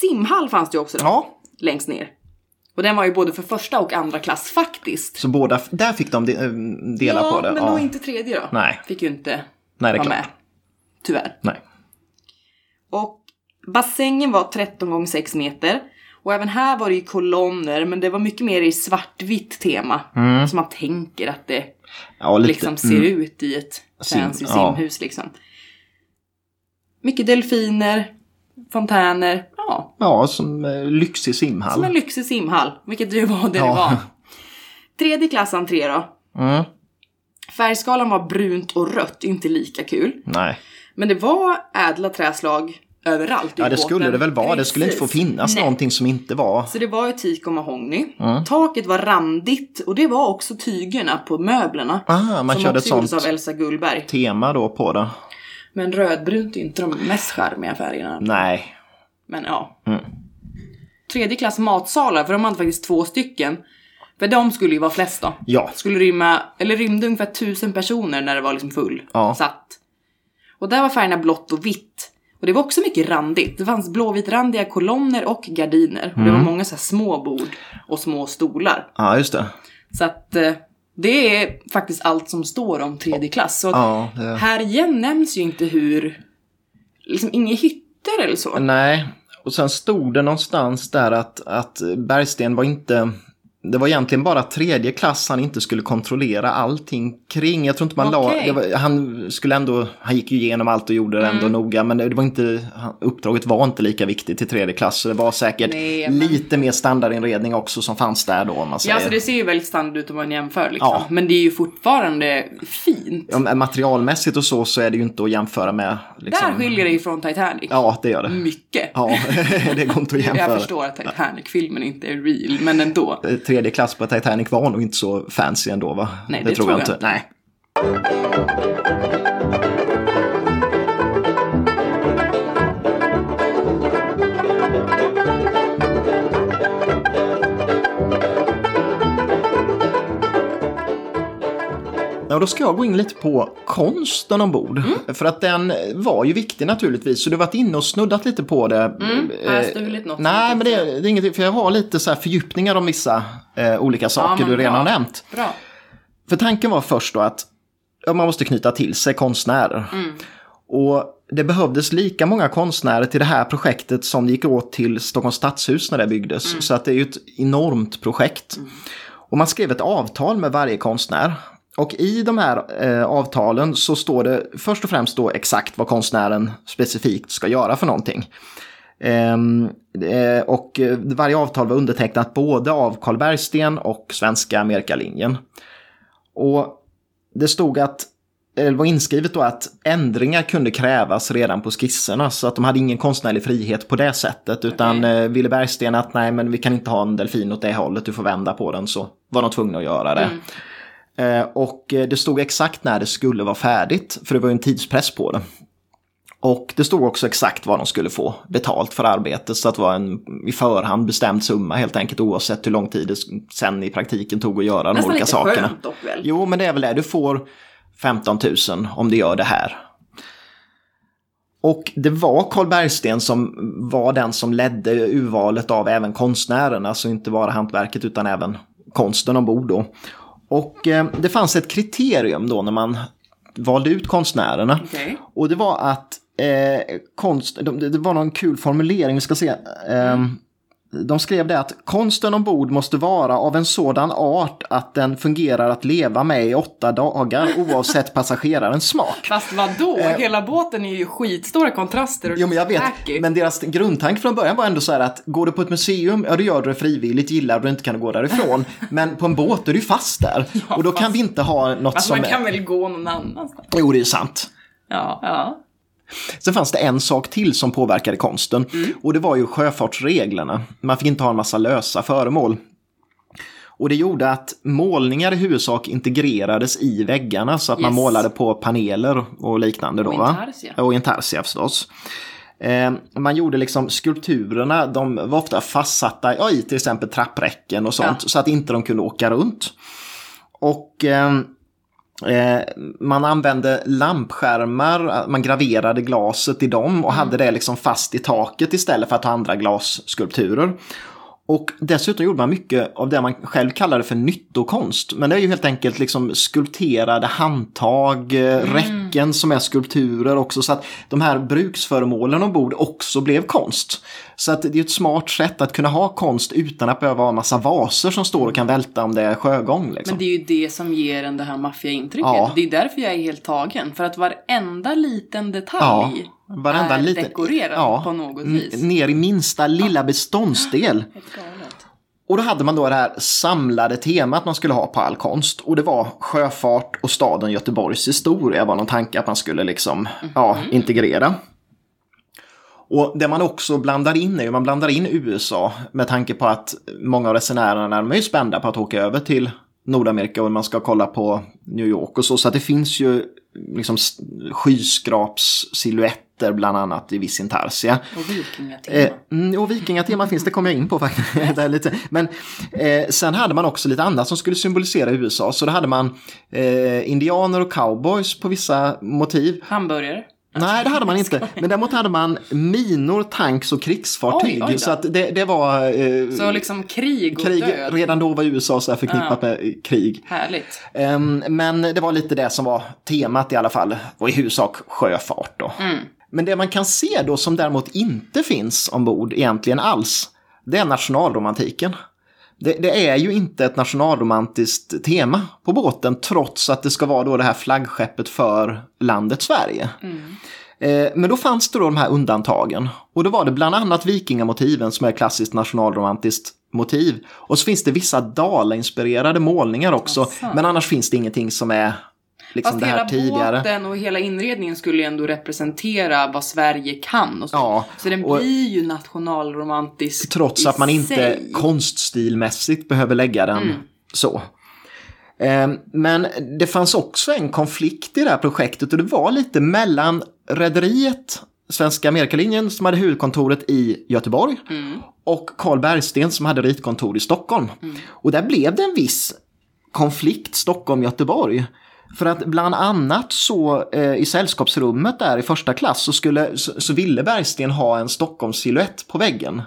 Simhall fanns det ju också då, Mm. Ja, längst ner. Och den var ju både för första och andra klass faktiskt. så båda, där fick de eh, dela ja, på det. men ja. då inte tredje då. Nej. Fick ju inte Nej, det är vara klart. med. Tyvärr. Nej. Och bassängen var 13 gånger 6 meter. Och även här var det ju kolonner, men det var mycket mer i svartvitt tema. Så man tänker att det Ja, lite. liksom ser ut i ett Sim- fancy ja. simhus liksom. Mycket delfiner, fontäner, ja. Ja, som eh, lyxig simhall. Som en lyxig simhall, vilket det ju var det Ja. det var. (laughs) Tredje klass entré då. Mm. Färgskalan var brunt och rött, inte lika kul. Nej. Men det var ädla träslag överallt Ja, det skulle det väl vara. Det skulle inte få Precis. finnas Nej. någonting som inte var... Så det var ju teak och mahogny. Mm. Taket var randigt och det var också tygerna på möblerna. Aha, man som körde ett också gjordes sånt av Elsa Gullberg. tema då på det. Men rödbrunt är inte de mest charmiga färgerna. Nej. Men ja. Mm. Tredje klass matsalar, för de hade faktiskt två stycken. För de skulle ju vara flest då. Ja. Skulle rymma, eller rymde ungefär tusen personer när det var liksom full. Ja. Satt. Och där var färgerna blått och vitt. Och det var också mycket randigt. Det fanns blåvitrandiga kolonner och gardiner. Och det Mm. var många så små bord och små stolar. Ja, just det. Så att eh, det är faktiskt allt som står om tredje klass. Så Ja, det... här igen nämns ju inte hur, liksom inga hytter eller så. Nej. Och sen stod det någonstans där att, att Bergsten var inte... Det var egentligen bara tredje klass han inte skulle kontrollera allting kring. Jag tror inte man la... Okej. Det var, han skulle ändå... Han gick ju igenom allt och gjorde det Mm. ändå noga. Men det var inte... Uppdraget var inte lika viktigt i tredje klass. Så det var säkert Nej, men- lite mer standardinredning också som fanns där då om man säger. Ja, så det ser ju väldigt standard ut om man jämför liksom. Ja. Men det är ju fortfarande fint. Ja, materialmässigt och så, så är det ju inte att jämföra med. Liksom... Där skiljer det ju från Titanic. Ja, det gör det. Mycket. Ja, (laughs) det går inte att jämföra. Jag förstår att Titanic-filmen inte är real, men ändå. Tredje klass på Titanic var nog inte så fancy ändå va? Nej, det tror jag inte. Nej. Ja, då ska jag gå in lite på konsten ombord. Mm. För att den var ju viktig naturligtvis. Så du har varit inne och snuddat lite på det. Mm, har jag Eh, stulit något? Nej, men det, är- det är ingenting. För jag har lite så här fördjupningar om vissa eh, olika saker men du redan har nämnt. Bra. För tanken var först då att ja, man måste knyta till sig konstnärer. Och det behövdes lika många konstnärer till det här projektet som det gick åt till Stockholms stadshus när det byggdes. Så att det är ju ett enormt projekt. Och man skrev ett avtal med varje konstnär. Och i de här eh, avtalen så står det först och främst då exakt vad konstnären specifikt ska göra för någonting. Ehm, eh, och eh, varje avtal var undertecknat både av Carl Bergsten och Svenska Amerikalinjen. Och det stod att, eller var inskrivet då att ändringar kunde krävas redan på skisserna så att de hade ingen konstnärlig frihet på det sättet utan Okej. eh, ville Bergsten att nej men vi kan inte ha en delfin åt det hållet, du får vända på den så var de tvungna att göra det. Eh, och eh, det stod exakt när det skulle vara färdigt för det var ju en tidspress på det. Och det stod också exakt vad de skulle få betalt för arbetet så att det var en i förhand bestämd summa helt enkelt oavsett hur lång tid det sen i praktiken tog att göra de Nästan olika lite sakerna. skönt dock väl? Jo, men det är väl det. Du får 15 000 om du gör det här. Och det var Carl Bergsten som var den som ledde urvalet av även konstnärerna, alltså inte bara hantverket utan även konsten ombord då. Och eh, det fanns ett kriterium då när man valde ut konstnärerna. Okej. Och det var att eh, konst, de- det det var någon kul formulering, vi ska se. Eh, de skrev det att konsten ombord måste vara av en sådan art att den fungerar att leva med i åtta dagar oavsett (laughs) passagerarens smak. Fast vadå? Hela båten är ju skitstora kontraster och Jo, men jag vet. tacky. Men deras grundtanke från början var ändå så här att går du på ett museum, ja då gör du det frivilligt, gillar du inte kan du gå därifrån. (laughs) Men på en båt är du fast där. och då kan fast- vi inte ha något Fast som... man kan väl gå någon annanstans? Jo, det är sant. Ja, ja. Sen fanns det en sak till som påverkade konsten. Och det var ju sjöfartsreglerna. Man fick inte ha en massa lösa föremål. Och det gjorde att målningar i huvudsak integrerades i väggarna så att man Yes. målade på paneler och liknande. Då, Och intarsia. Och intarsia förstås. Eh, man gjorde liksom skulpturerna, de var ofta fastsatta ja, i till exempel trappräcken och sånt Ja. så att inte de kunde åka runt. Och eh, man använde lampskärmar, man graverade glaset i dem och hade det liksom fast i taket istället för att ha andra glasskulpturer. Och dessutom gjorde man mycket av det man själv kallade för nyttokonst. Men det är ju helt enkelt liksom skulpterade handtag, eh, räcken som är skulpturer också. Så att de här bruksföremålen ombord också blev konst. Så att det är ett smart sätt att kunna ha konst utan att behöva ha en massa vaser som står och kan välta om det är sjögång. Liksom. Men det är ju det som ger en det här maffiaintrycket. Ja. Det är därför jag är helt tagen. För att varenda liten Ja, detalj varenda är liten- dekorerad ja, på något vis. Ner i minsta lilla beståndsdel. Galet. Och då hade man då det här samlade temat man skulle ha på all konst. Och det var sjöfart och staden Göteborgs historia var någon tanke att man skulle liksom ja, integrera. Och det man också blandar in är ju, man blandar in USA med tanke på att många av resenärerna är ju spända på att åka över till Nordamerika och man ska kolla på New York och så. Så att det finns ju liksom s- skyskrapssilhuetter bland annat i viss intarsia. Och vikingatema. Eh, mm, och vikingatema finns, det kommer jag in på faktiskt. (laughs) Där lite. Men eh, sen hade man också lite annat som skulle symbolisera USA. Så då hade man eh, indianer och cowboys på vissa motiv. Hamburgare. Nej, det hade man inte. (laughs) Men däremot hade man minor, tanks och krigsfartyg. Oj, oj så att det, det var... Eh, Så liksom krig och krig, död. redan då var USA så här förknippat Ja. med eh, krig. Härligt. Ehm, men det var lite det som var temat i alla fall. Och i huvudsak sjöfart då. Men det man kan se då som däremot inte finns ombord egentligen alls. Det är nationalromantiken. Det, det är ju inte ett nationalromantiskt tema på båten trots att det ska vara då det här flaggskeppet för landet Sverige. Eh, Men då fanns det då de här undantagen. Och då var det bland annat vikingamotiven som är klassiskt nationalromantiskt motiv. Och så finns det vissa Dala-inspirerade målningar också. Asså. Men annars finns det ingenting som är liksom Fast det här hela tidigare. båten och hela inredningen skulle ju ändå representera vad Sverige kan. Och så. Ja, så den blir ju nationalromantisk Trots att man inte sig. konststilmässigt behöver lägga den så. Eh, Men det fanns också en konflikt i det här projektet och det var lite mellan rederiet, Svenska Amerikalinjen som hade huvudkontoret i Göteborg och Carl Bergsten som hade ritkontor i Stockholm. Och där blev det en viss konflikt Stockholm-Göteborg. För att bland annat så eh, i sällskapsrummet där i första klass så, skulle, så, så ville Bergsten ha en Stockholms-silhuett på väggen.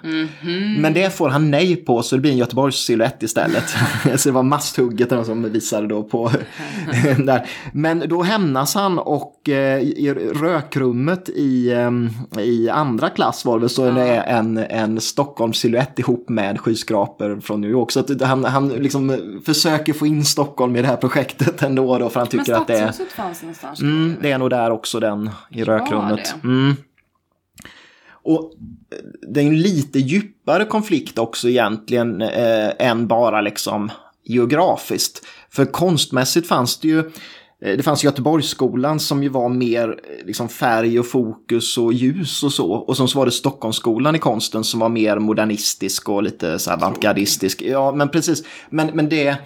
Men det får han nej på så det blir en Göteborgs-silhuett istället. (laughs) så det var masthugget eller som visade då på (laughs) där. Men då hämnas han och eh, i rökrummet i, eh, i andra klass var det väl så är det en, en Stockholms-silhuett ihop med skyskrapor från New York. Så att han, han liksom försöker få in Stockholm i det här projektet ändå då för han tycker att det är... stadshuset fanns någonstans. Mm, det är nog där också den i rökrummet. Mm. Och eh, det är en lite djupare konflikt också egentligen eh, än bara liksom geografiskt. För konstmässigt fanns det ju eh, det fanns Göteborgsskolan som ju var mer eh, liksom färg och fokus och ljus och så. Och sen så var det Stockholmsskolan i konsten som var mer modernistisk och lite så avantgardistisk. Ja, men precis. Men, men det,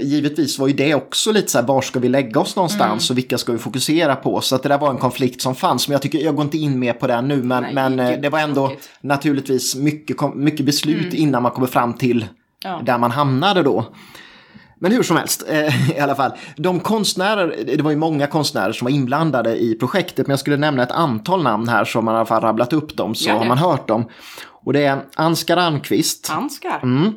givetvis var ju det också lite så här, var ska vi lägga oss någonstans och vilka ska vi fokusera på? Så att det där var en konflikt som fanns. Men jag tycker, jag går inte in mer på den nu, men, Nej, men eh, det var ändå tråkigt. naturligtvis mycket, mycket beslut innan man kommer fram till Ja. där man hamnade då. Men hur som helst, eh, (laughs) i alla fall. De konstnärer, det var ju många konstnärer som var inblandade i projektet, men jag skulle nämna ett antal namn här som man i alla fall rabblat upp dem, så Ja, ja. har man hört dem. Och det är Ansgar Almqvist, Anskar. Mm.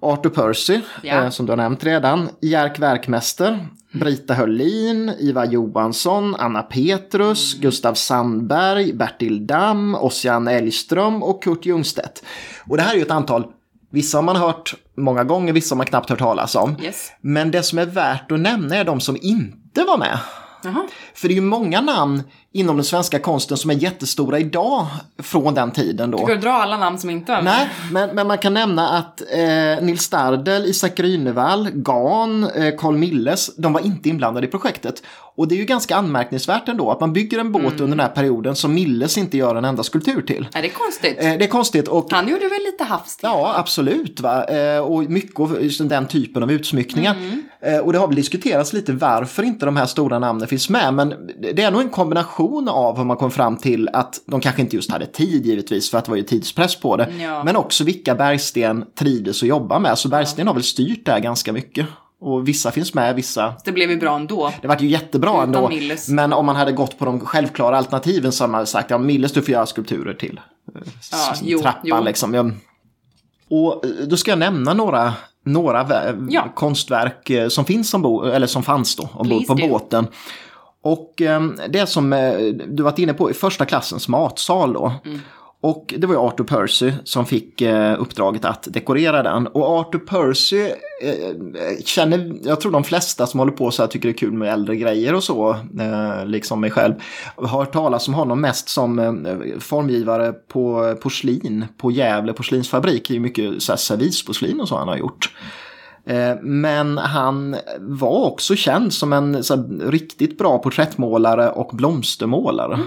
Arthur Percy, Ja. eh, som du har nämnt redan. Jerk Werkmäster, Brita Höllin, Ivar Johansson, Anna Petrus, Mm. Gustav Sandberg, Bertil Damm, Ossian Elgström och Kurt Ljungstedt. Och det här är ju ett antal, vissa har man hört många gånger, vissa har man knappt hört talas om. Yes. Men det som är värt att nämna är de som inte var med. Jaha. För det är ju många namn inom den svenska konsten som är jättestora idag från den tiden då. Du dra alla namn som inte var med? Nej, men, men man kan nämna att eh, Nils Stardel, Isak Grünewald, Gan, eh, Carl Milles, de var inte inblandade i projektet. Och det är ju ganska anmärkningsvärt ändå att man bygger en båt Mm. under den här perioden som Milles inte gör en enda skulptur till. Är det konstigt? Eh, det är konstigt och Han gjorde väl lite havs? Ja, absolut. Va? Eh, och mycket av den typen av utsmyckningar. Mm. Eh, och det har väl diskuterats lite varför inte de här stora namnen finns med. Men det är nog en kombination av hur man kom fram till att de kanske inte just hade tid givetvis för att det var ju tidspress på det. Ja. Men också vilka Bergsten trivdes att jobba med. Så Bergsten har väl styrt det här ganska mycket. Och vissa finns med, vissa Det blev ju bra ändå. det vart ju jättebra Utan ändå. Milles. Men om man hade gått på de självklara alternativen så hade man sagt ja, Milles du får göra skulpturer till Ja, jo, trappan jo. liksom. Ja. Och eh, då ska jag nämna några, några Ja. konstverk eh, som finns ombord, eller som fanns då ombord Please på do. båten. Och eh, det som eh, du varit inne på i första klassens matsal då. Mm. Och det var ju Arthur Percy som fick eh, uppdraget att dekorera den. Och Arthur Percy eh, känner, jag tror de flesta som håller på så här tycker det är kul med äldre grejer och så, liksom mig själv, har hört talas om honom mest som formgivare på porslin på Gävle porslinsfabrik. Det är ju mycket så här servisporslin och så han har gjort. Eh, Men han var också känd som en här, riktigt bra porträttmålare och blomstermålare.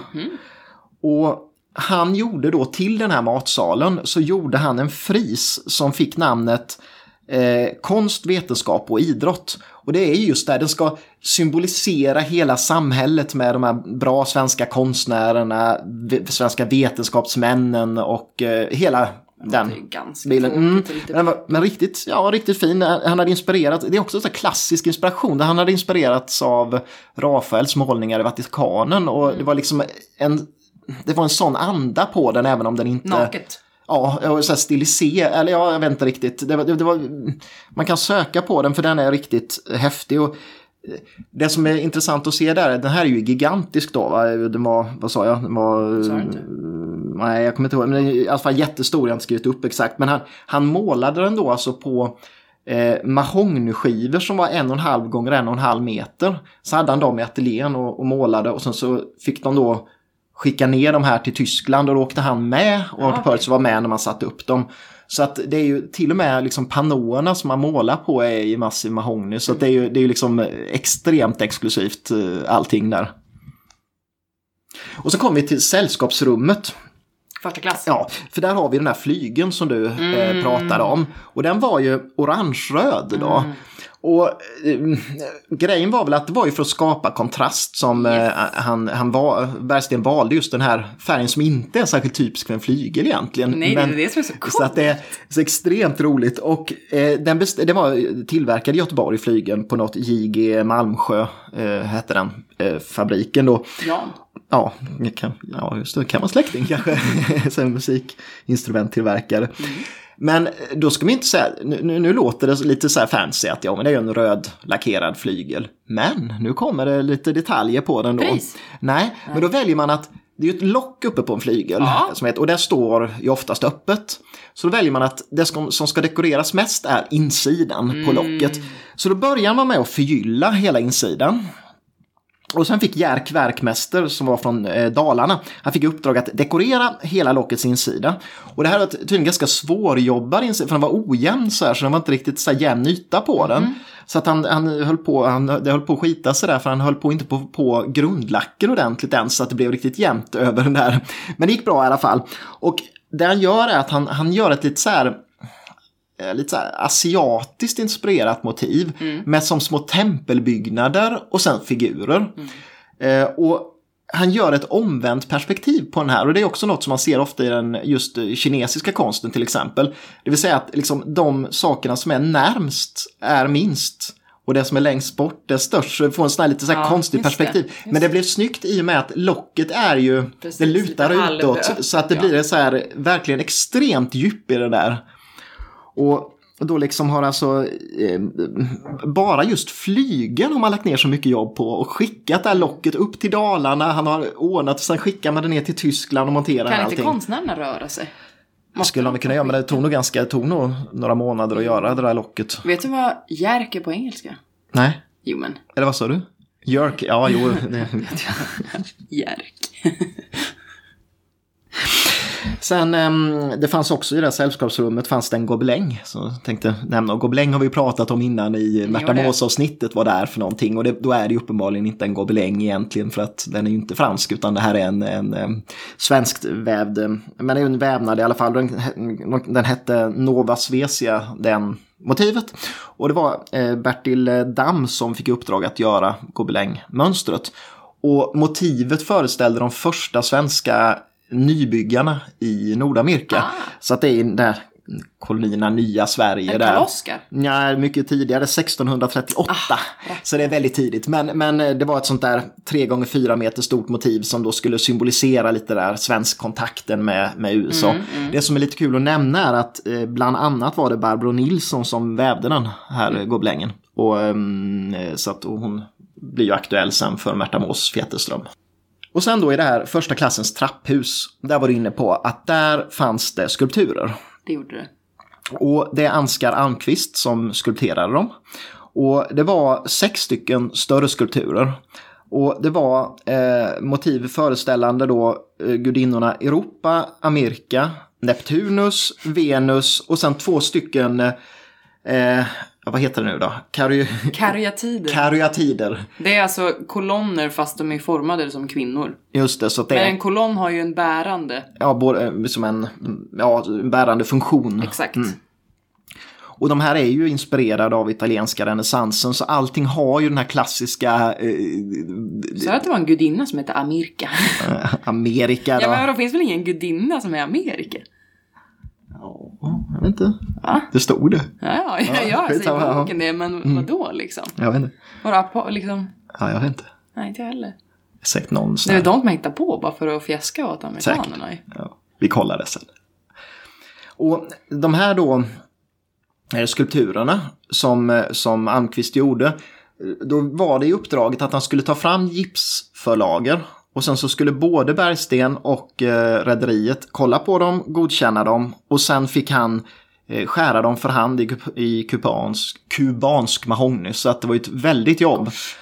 Och han gjorde då till den här matsalen så gjorde han en fris som fick namnet eh, Konst, vetenskap och idrott. Och det är just där den ska symbolisera hela samhället med de här bra svenska konstnärerna, ve- svenska vetenskapsmännen och eh, hela den ganska bilen. Mm. Den var, men riktigt, ja, riktigt fin. Han hade inspirerat, det är också så klassisk inspiration. Han hade inspirerats av Rafaels målningar i Vatikanen och det var liksom en, det var en sån anda på den även om den inte... Naket. Ja, så här stiliserad, eller ja, jag vet inte riktigt. Det, var- det, det var, man kan söka på den för den är riktigt häftig. Och eh, det som är intressant att se där, den här är ju gigantisk då. Va? Den var, vad sa jag? Den var, inte? Nej, jag kommer inte ihåg. Men den är i alla fall jättestor, jag har inte skrivit upp exakt. Men han, han målade den då alltså på eh, mahognyskivor som var en och en halv gånger en och en halv meter. Så hade han dem i ateljén och, och målade och sen så fick de då skicka ner de här till Tyskland och då åkte han med och Arthur okej. Percy var med när man satte upp dem. Så att det är ju till och med liksom panåerna som man målar på är i massiv mahogny. Så att det är ju, det är ju liksom extremt exklusivt eh, allting där. Och så kommer vi till sällskapsrummet. Första klass. Ja, för där har vi den här flygen som du eh, pratade om. Och den var ju orange-röd då. Och eh, grejen var väl att det var ju för att skapa kontrast som eh, han, han var, Bergsten valde just den här färgen som inte är särskilt typisk för en flygel egentligen. Nej, det är det som är så coolt. Så att det är så extremt roligt. Och eh, den best- det var tillverkad i Göteborg, flygen, på något JG Malmsjö, eh, hette den, fabriken då. Ja. Ja, kan, ja, just det. kan vara släkting kanske. (laughs) Som musikinstrumenttillverkare. Men då ska vi inte säga, nu, nu, låter det lite så här fancy att ja, men det är en röd lackerad flygel. Men nu kommer det lite detaljer på den då. Pris? Nej, men då väljer man att det är ju ett lock uppe på en flygel. Ja. Som heter, och det står ju oftast öppet. Så då väljer man att det som, som ska dekoreras mest är insidan på locket. Så då börjar man med att förgylla hela insidan. Och sen fick Jerk Werkmäster som var från eh, Dalarna, han fick i uppdrag att dekorera hela lockets insida. Och det här var tydligen ganska svårjobbad insida, för den var ojämn så här, så den var inte riktigt så här jämn yta på den. Så att han, han höll på, han, det höll på att skita sig där, för han höll på inte på, på grundlacker ordentligt än, så att det blev riktigt jämnt över den där. Men det gick bra i alla fall. Och det han gör är att han, han gör ett lite så här lite så här asiatiskt inspirerat motiv med som små tempelbyggnader och sen figurer. Eh, och han gör ett omvänt perspektiv på den här och det är också något som man ser ofta i den just eh, kinesiska konsten till exempel. Det vill säga att liksom, de sakerna som är närmst är minst. Och det som är längst bort är störst. Så vi får en sån här lite så här Ja, det, perspektiv. just Men det blev snyggt i och med att locket är ju, Precis, det lutar utåt. Så att det ja. blir så här verkligen extremt djup i det där. Och då liksom har alltså eh, bara just flygen har man lagt ner så mycket jobb på och skickat det här locket upp till Dalarna. Han har ordnat och sen skickar man det ner till Tyskland och monterar Kan allting. inte konstnärerna röra sig? Skulle de kunna göra, men det tog nog ganska, det tog nog några månader att göra det där locket. Vet du vad järk är på engelska? Nej, Jo men, eller vad sa du? Jerk, ja jo. (laughs) Det. (laughs) Sen ehm, det fanns också i det här sällskapsrummet fanns det en gobeläng. Så jag tänkte nämna, och gobeläng har vi pratat om innan i Märta. Mås-avsnittet vad det är för någonting. Och det, då är det ju uppenbarligen inte en gobeläng egentligen för att den är ju inte fransk utan det här är en, en, em, svenskt vävd, men det är en vävnad i alla fall. Den, den hette Nova Svesia, den motivet. Och det var eh, Bertil Damm som fick i uppdrag att göra gobelängmönstret. Och motivet föreställde de första svenska nybyggarna i Nordamerika. Ah. Så att det är där kolonierna Nya Sverige. En där. Ja, mycket tidigare, 1638. Så det är väldigt tidigt. Men, men det var ett sånt där 3 gånger 4 meter stort motiv som då skulle symbolisera lite där svensk kontakten med, med USA. Det som är lite kul att nämna är att eh, bland annat var det Barbro Nilsson som vävde den här mm. gobelängen. Och, ehm, så att och hon blir ju aktuell sen för Märta Mås Fjeterström. Och sen då i det här första klassens trapphus, där var du inne på att där fanns det skulpturer. Det gjorde det. Och det är Ansgar Almqvist som skulpterade dem. Och det var sex stycken större skulpturer. Och det var eh, motiv föreställande då eh, gudinnorna Europa, Amerika, Neptunus, Venus och sen två stycken, eh, vad heter det nu då? Kary Karyatider. karyatider. det är alltså kolonner fast de är formade som kvinnor. Just det, så att det Men en kolonn har ju en bärande. ja, både, eh, som en ja, bärande funktion. Exakt. Och de här är ju inspirerade av italienska renässansen så allting har ju den här klassiska eh, Så att det var en gudinna som hette Amirka. (laughs) Amerika. Då. ja men då finns väl ingen gudinna som är Amerika? Ja, jag vet inte. Va? Det stod det. Ja, ja, ja, jag säger ja. boken det, men vadå liksom? Jag vet inte. På, liksom? Ja, jag vet inte. Nej, inte jag heller. Säkert någon Det är de som hittar på bara för att fjäska åt amerikanerna. ju. Ja, vi kollar det sen. Och de här då skulpturerna som, eh, som Almqvist gjorde. eh, Då var det i uppdraget att han skulle ta fram gipsförlager. Och sen så skulle både Bergsten och eh, rederiet kolla på dem, godkänna dem och sen fick han eh, skära dem för hand i, i kubansk, kubansk mahogny. Så att det var ett väldigt jobb. Gosh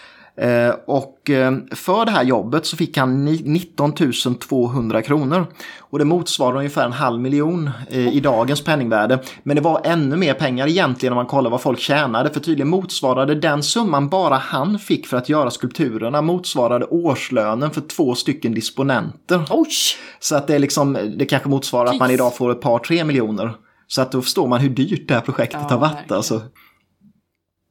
och eh, för det här jobbet så fick han ni- 19 200 kronor. Och det motsvarar ungefär en halv miljon eh, i dagens penningvärde. Men det var ännu mer pengar egentligen om man kollar vad folk tjänade. För tydligen motsvarade den summan bara han fick för att göra skulpturerna motsvarade årslönen för två stycken disponenter. Oj! Så att det är liksom, det kanske motsvarar att man Jeez. idag får ett par, tre miljoner. Så att då förstår man hur dyrt det här projektet Ja, har varit. verkligen. Alltså.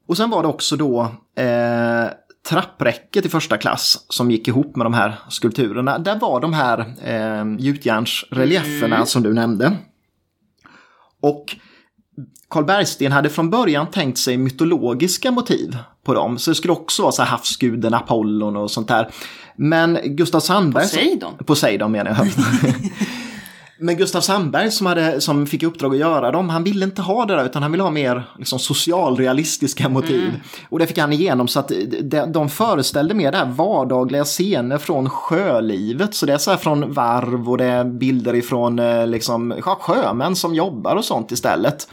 Och sen var det också då eh, trappräcket i första klass som gick ihop med de här skulpturerna. Där var de här eh, gjutjärnsrelieferna Mm. som du nämnde. Och Karl Bergsten hade från början tänkt sig mytologiska motiv på dem. Så det skulle också vara så här havsguden Apollon och sånt där. Men Gustav Sandberg... Poseidon? Poseidon menar jag. (laughs) (laughs) Men Gustav Sandberg som, hade, som fick i uppdrag att göra dem, han ville inte ha det där utan han ville ha mer liksom, socialrealistiska motiv. Och det fick han igenom så att de, de föreställde mer det här vardagliga scener från sjölivet. Så det är så här från varv och det är bilder ifrån eh, liksom, sjömän som jobbar och sånt istället.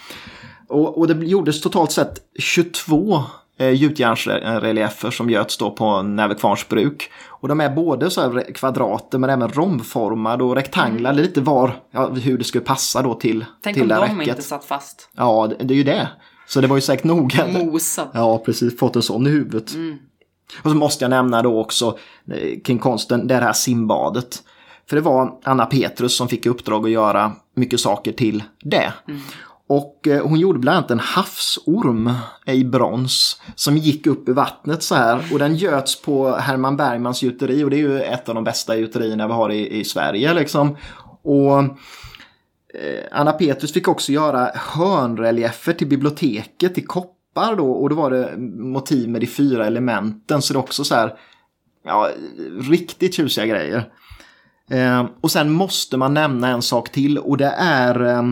Och, och det gjordes totalt sett 22 eh, gjutjärnsreliefer som göts då på Nävekvarns bruk. Och de är både så kvadrater men även romformade och rektanglar, lite var, ja, hur det skulle passa då till, Mm. Tänk till om det de här räcket. inte satt fast. Ja, det, det är ju det. Så det var ju säkert noga. Mosat. (laughs) Ja, precis. Fått en sån i huvudet. Och så måste jag nämna då också eh, kring konsten, det här simbadet. För det var Anna Petrus som fick i uppdrag att göra mycket saker till det. Och eh, hon gjorde bland annat en havsorm i brons som gick upp i vattnet så här. Och den göts på Herman Bergmans gjuteri och det är ju ett av de bästa gjuterierna vi har i, i Sverige liksom. Och eh, Anna Petrus fick också göra hörnreliefer till biblioteket i koppar då och då var det motiv med de fyra elementen så det är också så här ja, riktigt tjusiga grejer. Eh, och sen måste man nämna en sak till och det är eh,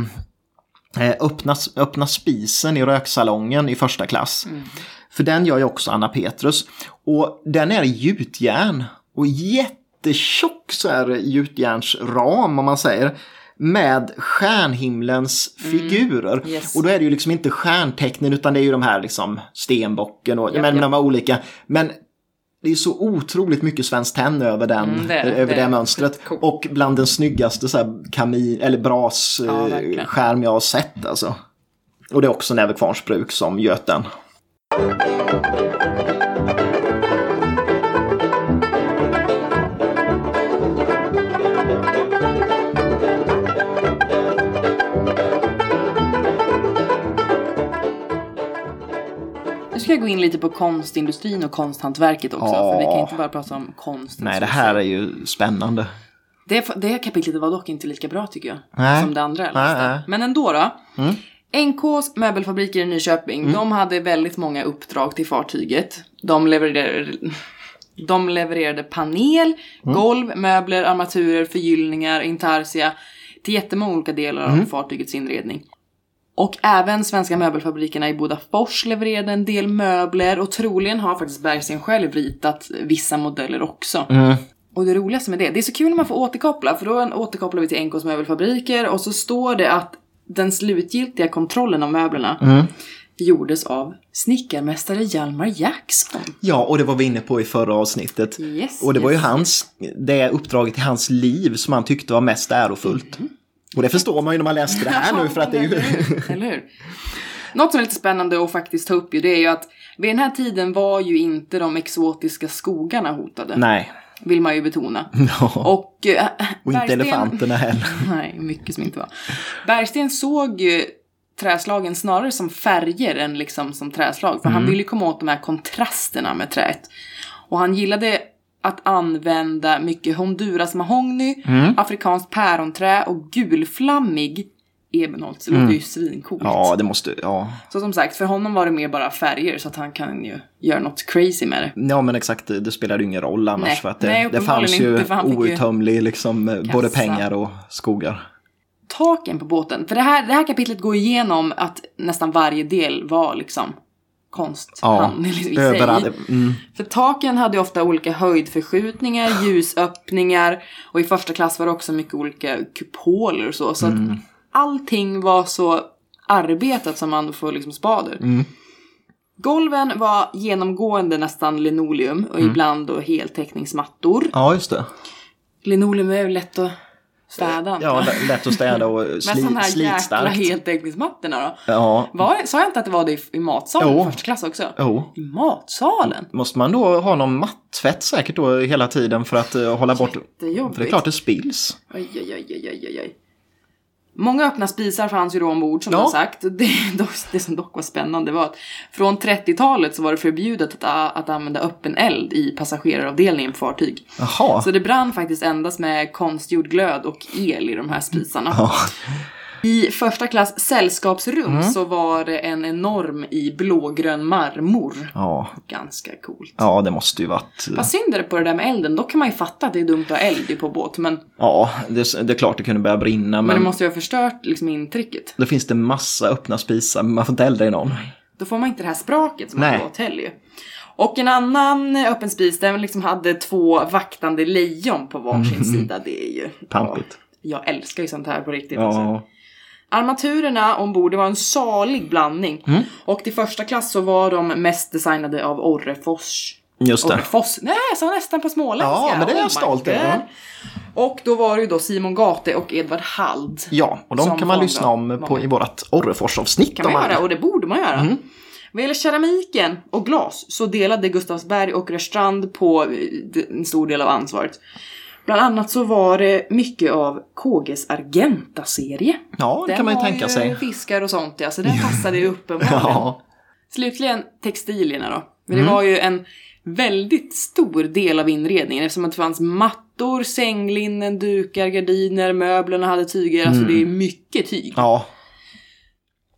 öppna, öppna spisen i röksalongen i första klass. För den gör ju också Anna Petrus. Och den är gjutjärn. Och jättetjock så här gjutjärnsram om man säger. Med stjärnhimlens figurer. Mm. Yes. Och då är det ju liksom inte stjärntecknen utan det är ju de här liksom stenbocken och Ja, men, ja. de här olika. Men det är så otroligt mycket Svenskt Tenn över, den, Mm, det över Det det, mönstret. coolt. Och bland den snyggaste så här kamin, eller bras Ja, skärm jag har sett alltså. Och det är också Näverkvarns bruk som göt den. Nu ska jag gå in lite på konstindustrin och konsthantverket också. Ja. För vi kan inte bara prata om konst. Nej, det här är ju spännande. Det, det kapitlet var dock inte lika bra tycker jag. Nej. Som det andra jag Nej, läste. nej. Men ändå då. Mm. NKs möbelfabriker i Nyköping, de hade väldigt många uppdrag till fartyget. De levererade, de levererade panel, Mm. golv, möbler, armaturer, förgyllningar, intarsia till jättemånga olika delar Mm. av fartygets inredning. Och även svenska möbelfabrikerna i Bodafors levererade en del möbler och troligen har faktiskt Bergsten själv ritat vissa modeller också. Mm. Och det roligaste med det, det är så kul när man får återkoppla för då återkopplar vi till NKs möbelfabriker och så står det att den slutgiltiga kontrollen av möblerna Mm. gjordes av snickarmästare Hjalmar Jackson. Ja, och det var vi inne på i förra avsnittet. Yes, och det var ju yes, hans, det uppdraget i hans liv som han tyckte var mest ärofullt. Och det förstår man ju när man läste det här (laughs) nu för att det är ju... Eller hur? Något som är lite spännande att faktiskt ta upp ju, det är ju att vid den här tiden var ju inte de exotiska skogarna hotade. Nej. Vill man ju betona. (laughs) Ja. Och, äh, Och inte elefanterna heller. (laughs) Nej, mycket som inte var. Bergsten såg ju träslagen snarare som färger än liksom som träslag. För Mm. han ville komma åt de här kontrasterna med träet. Och han gillade att använda mycket Honduras mahogny, Mm. afrikanskt päronträ och gulflammig ebenholts. Det låter ju svincoolt. Mm. Ja, det måste, ja. Så som sagt, för honom var det mer bara färger så att han kan ju göra något crazy med det. Ja men exakt, det spelade ju ingen roll annars Nej. för att det, Nej, det fanns ju inte, outtömlig liksom eh, både pengar och skogar. taken på båten. För det här, det här kapitlet går igenom att nästan varje del var liksom konst. Ja, han, i sig. Mm. För taken hade ju ofta olika höjdförskjutningar, ljusöppningar och i första klass var det också mycket olika kupoler och så. Så Mm. att allting var så arbetat som man får liksom spader. Mm. Golven var genomgående nästan linoleum och ibland då heltäckningsmattor. Ja, just det. Linoleum är ju lätt att städa. Ja, lä- lätt att städa och (laughs) Men sli, sådana här jäkla slitstarkt. heltäckningsmattorna då? Ja, Var, sa jag inte att det var det i, i matsalen Jo. i första klass också? jo. I matsalen? Måste man då ha någon mattvätt säkert då hela tiden för att eh, hålla bort... För det är klart det spills. Oj, oj, oj, oj, oj, oj. Många öppna spisar fanns ju då ombord som Ja. jag sagt. Det, det som dock var spännande var att från 30-talet så var det förbjudet att, att använda öppen eld i passageraravdelningen på fartyg. Jaha. Så det brann faktiskt endast med konstgjord glöd och el i de här spisarna. Ja. I första klass sällskapsrum Mm. så var det en enorm i blågrön marmor. Ja. Ganska coolt. ja, det måste ju varit... Vad synd är det på det där med elden. Då kan man ju fatta att det är dumt att ha eld på båt. Men, Ja, det, det är klart det kunde börja brinna men men, det måste ju ha förstört liksom intrycket. då finns det massa öppna spisar men man får inte elda i någon. Då får man inte det här spraket som man Nej. har på hotell ju. Och en annan öppen spis, den liksom hade två vaktande lejon på varsin sida. Det är ju... Pampigt. Ja, jag älskar ju sånt här på riktigt. Alltså. Armaturerna ombord det var en salig blandning. Mm. Och till första klass så var de mest designade av Orrefors. Just det. Orrefors? Nej, jag sa nästan på småländska. Ja, men det är jag my stolt över. Och då var det ju då Simon Gate och Edvard Hald. Ja, och de kan man lyssna om på i vårt Orrefors-avsnitt. kan man om man- göra och det borde man göra. Mm. Vad gäller keramiken och glas så delade Gustavsberg och Rörstrand på eh, en stor del av ansvaret. Bland annat så var det mycket av KGs Argenta-serie. Ja, det Den kan man ju tänka sig. fiskar och sånt ja, så den (laughs) passade ju uppenbarligen. Ja, Slutligen textilierna då. Men Mm. det var ju en väldigt stor del av inredningen eftersom att det fanns mattor, sänglinnen, dukar, gardiner, möblerna hade tyger. Alltså det är mycket tyg. Mm. ja,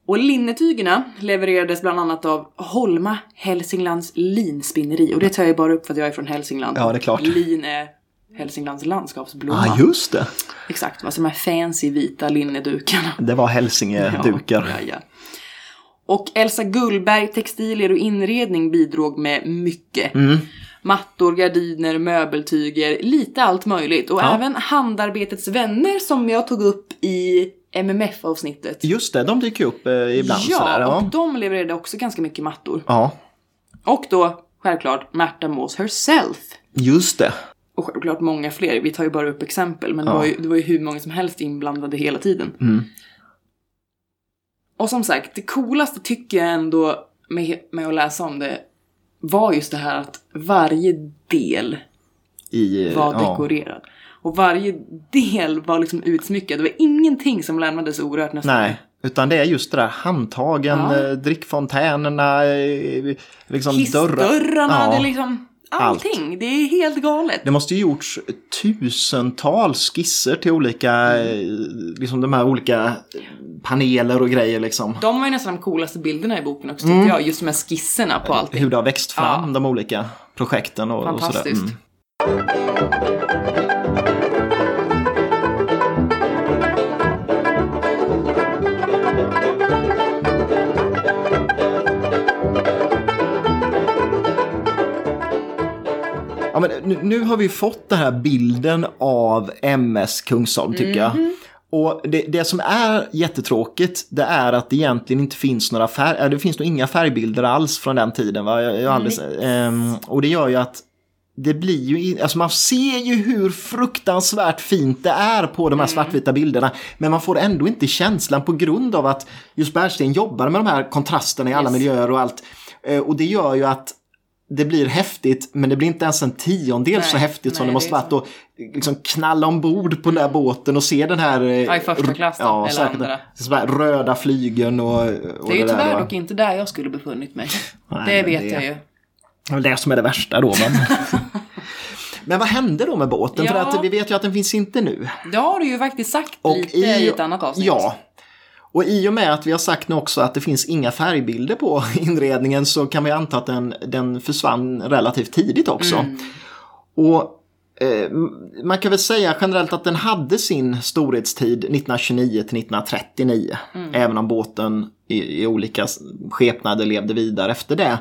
Och linnetygerna levererades bland annat av Holma Hälsinglands linspinneri. Och det tar jag bara upp för att jag är från Hälsingland. Ja, det är klart. Lin är Hälsinglands landskapsblomma. Ja, just det. Exakt, alltså de här fancy vita linnedukarna. Det var Hälsingedukar. Ja, ja. Och Elsa Gullberg, textilier och inredning bidrog med mycket. Mm. Mattor, gardiner, möbeltyger, lite allt möjligt. Och Ja. även Handarbetets vänner som jag tog upp i MMF-avsnittet. Just det, de dyker upp eh, ibland ja, sådär. och Ja. de levererade också ganska mycket mattor. ja, Och då, självklart, Märta Mås herself. just det. Och självklart många fler, vi tar ju bara upp exempel, men det, Ja. var ju, det var ju hur många som helst inblandade hela tiden. Mm. Och som sagt, det coolaste tycker jag ändå med, med att läsa om det var just det här att varje del I, var ja. dekorerad. Och varje del var liksom utsmyckad. Det var ingenting som lämnades orört nästan. Nej, utan det är just det där handtagen, Ja. eh, drickfontänerna, eh, liksom dörrar. Hissdörrarna, Ja. det liksom allting. Det är helt galet. Det måste ju gjorts tusentals skisser till olika, eh, liksom de här olika paneler och grejer liksom. De var ju nästan de coolaste bilderna i boken också Mm. tyckte jag. Just de här skisserna på allting. Hur det har växt fram, Ja. de olika projekten och, och sådär. Fantastiskt. Mm. Ja, men nu, nu har vi fått den här bilden av MS Kungsholm tycker jag. Och det, det som är jättetråkigt det är att det egentligen inte finns några färg, det finns nog inga färgbilder alls från den tiden. Va? Jag, jag har aldrig, ehm, och det gör ju att det blir ju, alltså man ser ju hur fruktansvärt fint det är på de här svartvita bilderna. Men man får ändå inte känslan på grund av att just Bernstein jobbar med de här kontrasterna i alla Yes. miljöer och allt. Eh, Och det gör ju att det blir häftigt men det blir inte ens en tiondel så Nej, häftigt som nej, det måste det är varit att liksom knalla ombord på den där båten och se den här... eh, Ja, i första klass då, ja, eller andra. så här röda flygen och, och Det är ju där, tyvärr va? dock inte där jag skulle befunnit mig. (laughs) Nej, det vet det- jag ju. Det är väl det som är det värsta då. Men, (laughs) men vad hände då med båten? För Ja. att vi vet ju att den finns inte nu. Det har du ju faktiskt sagt lite i, ett annat avsnitt. Ja. Och i och med att vi har sagt nu också att det finns inga färgbilder på (laughs) inredningen så kan vi anta att den, den försvann relativt tidigt också. Mm. Och eh, man kan väl säga generellt att den hade sin storhetstid 1929 till 1939. Mm. Även om båten i, i olika skepnader levde vidare efter det.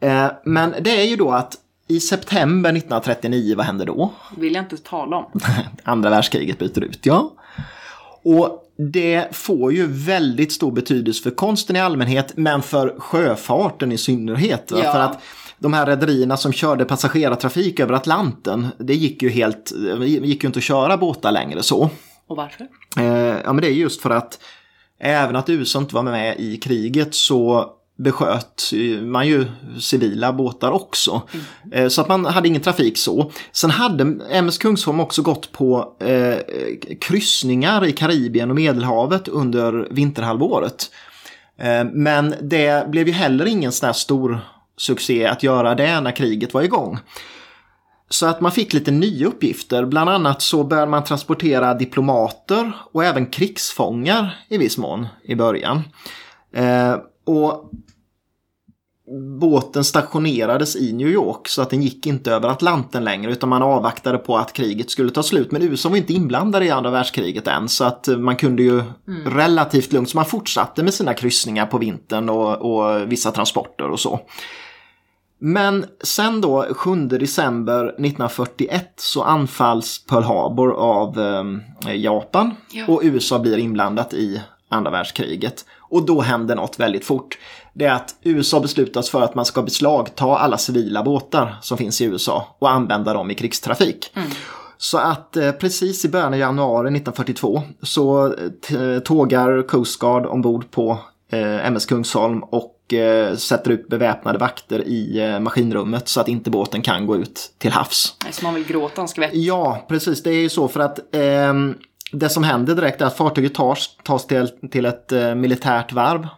Eh, men det är ju då att i september 1939, vad hände då? Vill jag inte tala om. (laughs) Andra världskriget bryter ut, ja. Och det får ju väldigt stor betydelse för konsten i allmänhet, men för sjöfarten i synnerhet. Ja. För att de här rederierna som körde passagerartrafik över Atlanten, det gick ju helt, gick ju inte att köra båtar längre så. Och varför? Eh, ja, men det är just för att även att USA inte var med i kriget så besköt man ju civila båtar också. Eh, Så att man hade ingen trafik så. Sen hade MS Kungsholm också gått på eh, kryssningar i Karibien och Medelhavet under vinterhalvåret. Eh, Men det blev ju heller ingen sån här stor succé att göra det när kriget var igång. Så att man fick lite nya uppgifter. Bland annat så började man transportera diplomater och även krigsfångar i viss mån i början. Eh, och båten stationerades i New York så att den gick inte över Atlanten längre utan man avvaktade på att kriget skulle ta slut. Men USA var inte inblandade i andra världskriget än så att man kunde ju relativt lugnt, så man fortsatte med sina kryssningar på vintern och, och vissa transporter och så. Men sen då 7 december 1941 så anfalls Pearl Harbor av eh, Japan Ja. och USA blir inblandat i andra världskriget. Och då händer något väldigt fort. Det är att USA beslutas för att man ska beslagta alla civila båtar som finns i USA och använda dem i krigstrafik. Så att eh, precis i början av januari 1942 så eh, tågar Coast Guard ombord på eh, MS Kungsholm och eh, sätter ut beväpnade vakter i eh, maskinrummet så att inte båten kan gå ut till havs. Så man vill gråta en skvätt. Ja, precis. Det är ju så för att ehm, det som händer direkt är att fartyget tas, tas till, till ett eh, militärt varv.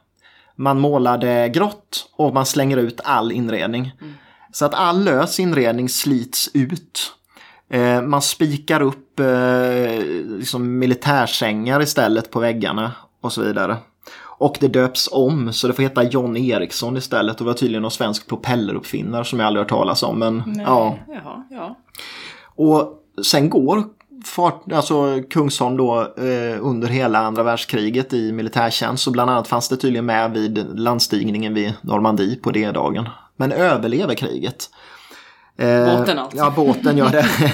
Man målar det grått och man slänger ut all inredning. Så att all lös inredning slits ut. Eh, man spikar upp eh, liksom militärsängar istället på väggarna och så vidare. Och det döps om så det får heta John Eriksson istället och var tydligen någon svensk propelleruppfinnare som jag aldrig hört talas om. Men Nej. ja, Jaha, ja. och sen går fart, alltså Kungsholm då eh, under hela andra världskriget i militärtjänst. Så bland annat fanns det tydligen med vid landstigningen vid Normandie på D-dagen. Men överlever kriget. Eh, båten alltså? Ja, båten gör det. (laughs)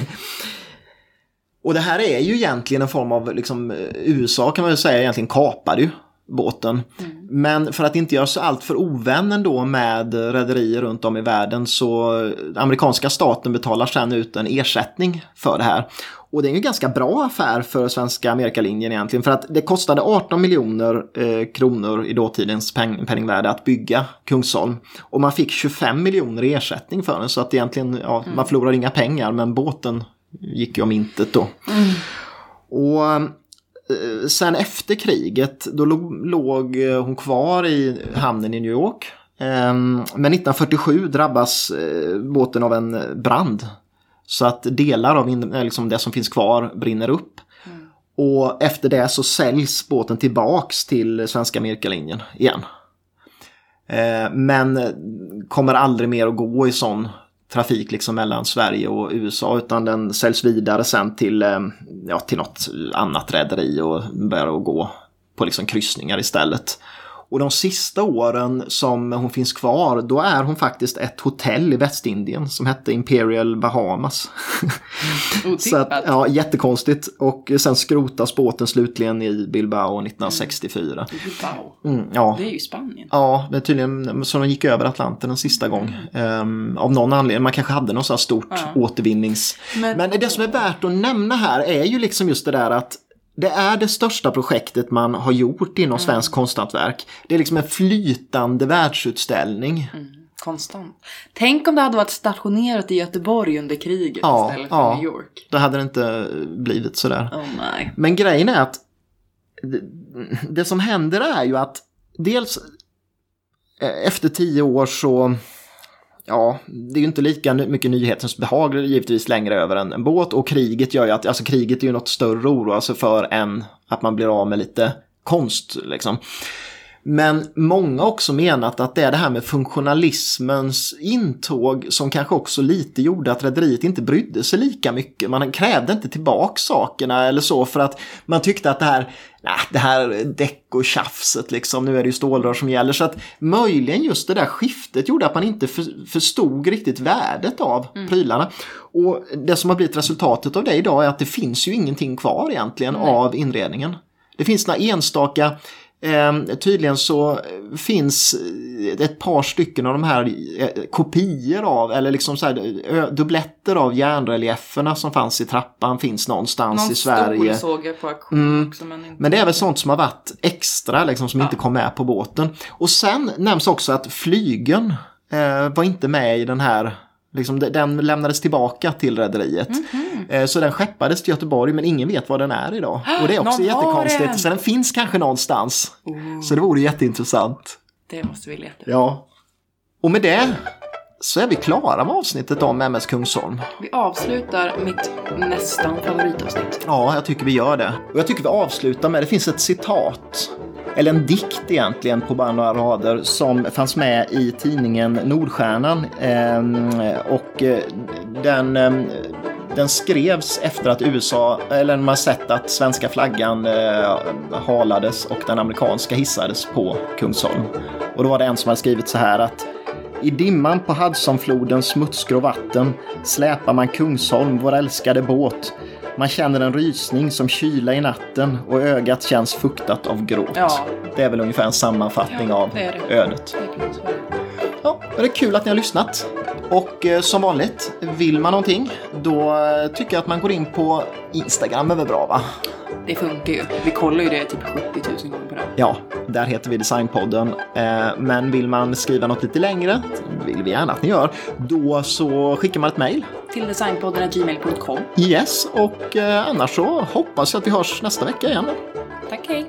Och det här är ju egentligen en form av, liksom, USA kan man väl säga egentligen kapade ju båten. Mm. Men för att inte göra sig allt för ovän då med rederier runt om i världen så amerikanska staten betalar sen ut en ersättning för det här. Och det är en ganska bra affär för svenska Amerikalinjen egentligen för att det kostade 18 miljoner eh, kronor i dåtidens peng penningvärde att bygga Kungsholm. Och man fick 25 miljoner i ersättning för den så att egentligen, ja, mm. man förlorar inga pengar men båten gick ju om intet då. Mm. Och eh, sen efter kriget då låg hon kvar i hamnen i New York. Ehm, men 1947 drabbas eh, båten av en brand så att delar av eh, liksom det som finns kvar brinner upp. Mm. Och efter det så säljs båten tillbaks till svenska Amerikalinjen igen. Eh, men kommer aldrig mer att gå i sån trafik liksom mellan Sverige och USA utan den säljs vidare sen till, eh, ja, till något annat rederi och börjar att gå på liksom kryssningar istället. Och de sista åren som hon finns kvar, då är hon faktiskt ett hotell i Västindien som hette Imperial Bahamas. (laughs) Så att, ja, jättekonstigt. Och sen skrotas båten slutligen i Bilbao 1964. Bilbao? Mm, ja. Det är ju Spanien. Ja, det är tydligen så de gick över Atlanten en sista gång. Um, av någon anledning, man kanske hade något så här stort ja. återvinnings... Men, Men det som är värt att nämna här är ju liksom just det där att det är det största projektet man har gjort inom mm. svensk konsthantverk. Det är liksom en flytande världsutställning. Mm. Konstant. Tänk om det hade varit stationerat i Göteborg under kriget ja, istället för ja, New York. Då hade det inte blivit sådär. Oh my. Men grejen är att det, det som händer är ju att dels eh, efter tio år så ja, det är ju inte lika mycket nyhetens behag givetvis längre över en, en båt och kriget gör ju att, alltså kriget är ju något större oro alltså för än att man blir av med lite konst liksom. Men många har också menat att det är det här med funktionalismens intåg som kanske också lite gjorde att rederiet inte brydde sig lika mycket. Man krävde inte tillbaka sakerna eller så för att man tyckte att det här, nej, det här däck och tjafset liksom, nu är det ju stålrör som gäller. Så att möjligen just det där skiftet gjorde att man inte för, förstod riktigt värdet av mm. prylarna. Och det som har blivit resultatet av det idag är att det finns ju ingenting kvar egentligen mm. av inredningen. Det finns några enstaka Eh, tydligen så finns ett par stycken av de här eh, kopior av, eller liksom så här, dubbletter av järnrelieferna som fanns i trappan finns någonstans Någon i Sverige. Någon såg jag på auktion mm. också. Men, men det är väl sånt som har varit extra, liksom, som ja. inte kom med på båten. Och sen nämns också att flygen eh, var inte med i den här Liksom, den lämnades tillbaka till rederiet. Mm -hmm. Så den skeppades till Göteborg men ingen vet var den är idag. Och det är också jättekonstigt. Den. Så den finns kanske någonstans. Oh. Så det vore jätteintressant. Det måste vi leta Ja. Och med det så är vi klara med avsnittet om MS Kungsholm. Vi avslutar mitt nästan favoritavsnitt. Ja, jag tycker vi gör det. Och jag tycker vi avslutar med, det finns ett citat eller en dikt egentligen på bara några rader som fanns med i tidningen Nordstjärnan. Ehm, och eh, den, ehm, den skrevs efter att USA, eller man sett att svenska flaggan eh, halades och den amerikanska hissades på Kungsholm. Och då var det en som hade skrivit så här att i dimman på Hudsonflodens smutsgrå vatten släpar man Kungsholm, vår älskade båt, man känner en rysning som kyla i natten och ögat känns fuktat av gråt. Ja. Det är väl ungefär en sammanfattning ja, av det det. ödet. Ja, det är kul att ni har lyssnat. Och eh, som vanligt, vill man någonting då eh, tycker jag att man går in på Instagram är väl bra va? Det funkar ju. Vi kollar ju det typ 70 000 gånger per dag. Ja, där heter vi Designpodden. Eh, men vill man skriva något lite längre, vill vi gärna att ni gör, då så skickar man ett mejl. Till designpodden.gmail.com. Yes, och annars så hoppas jag att vi hörs nästa vecka igen. Tack, hej.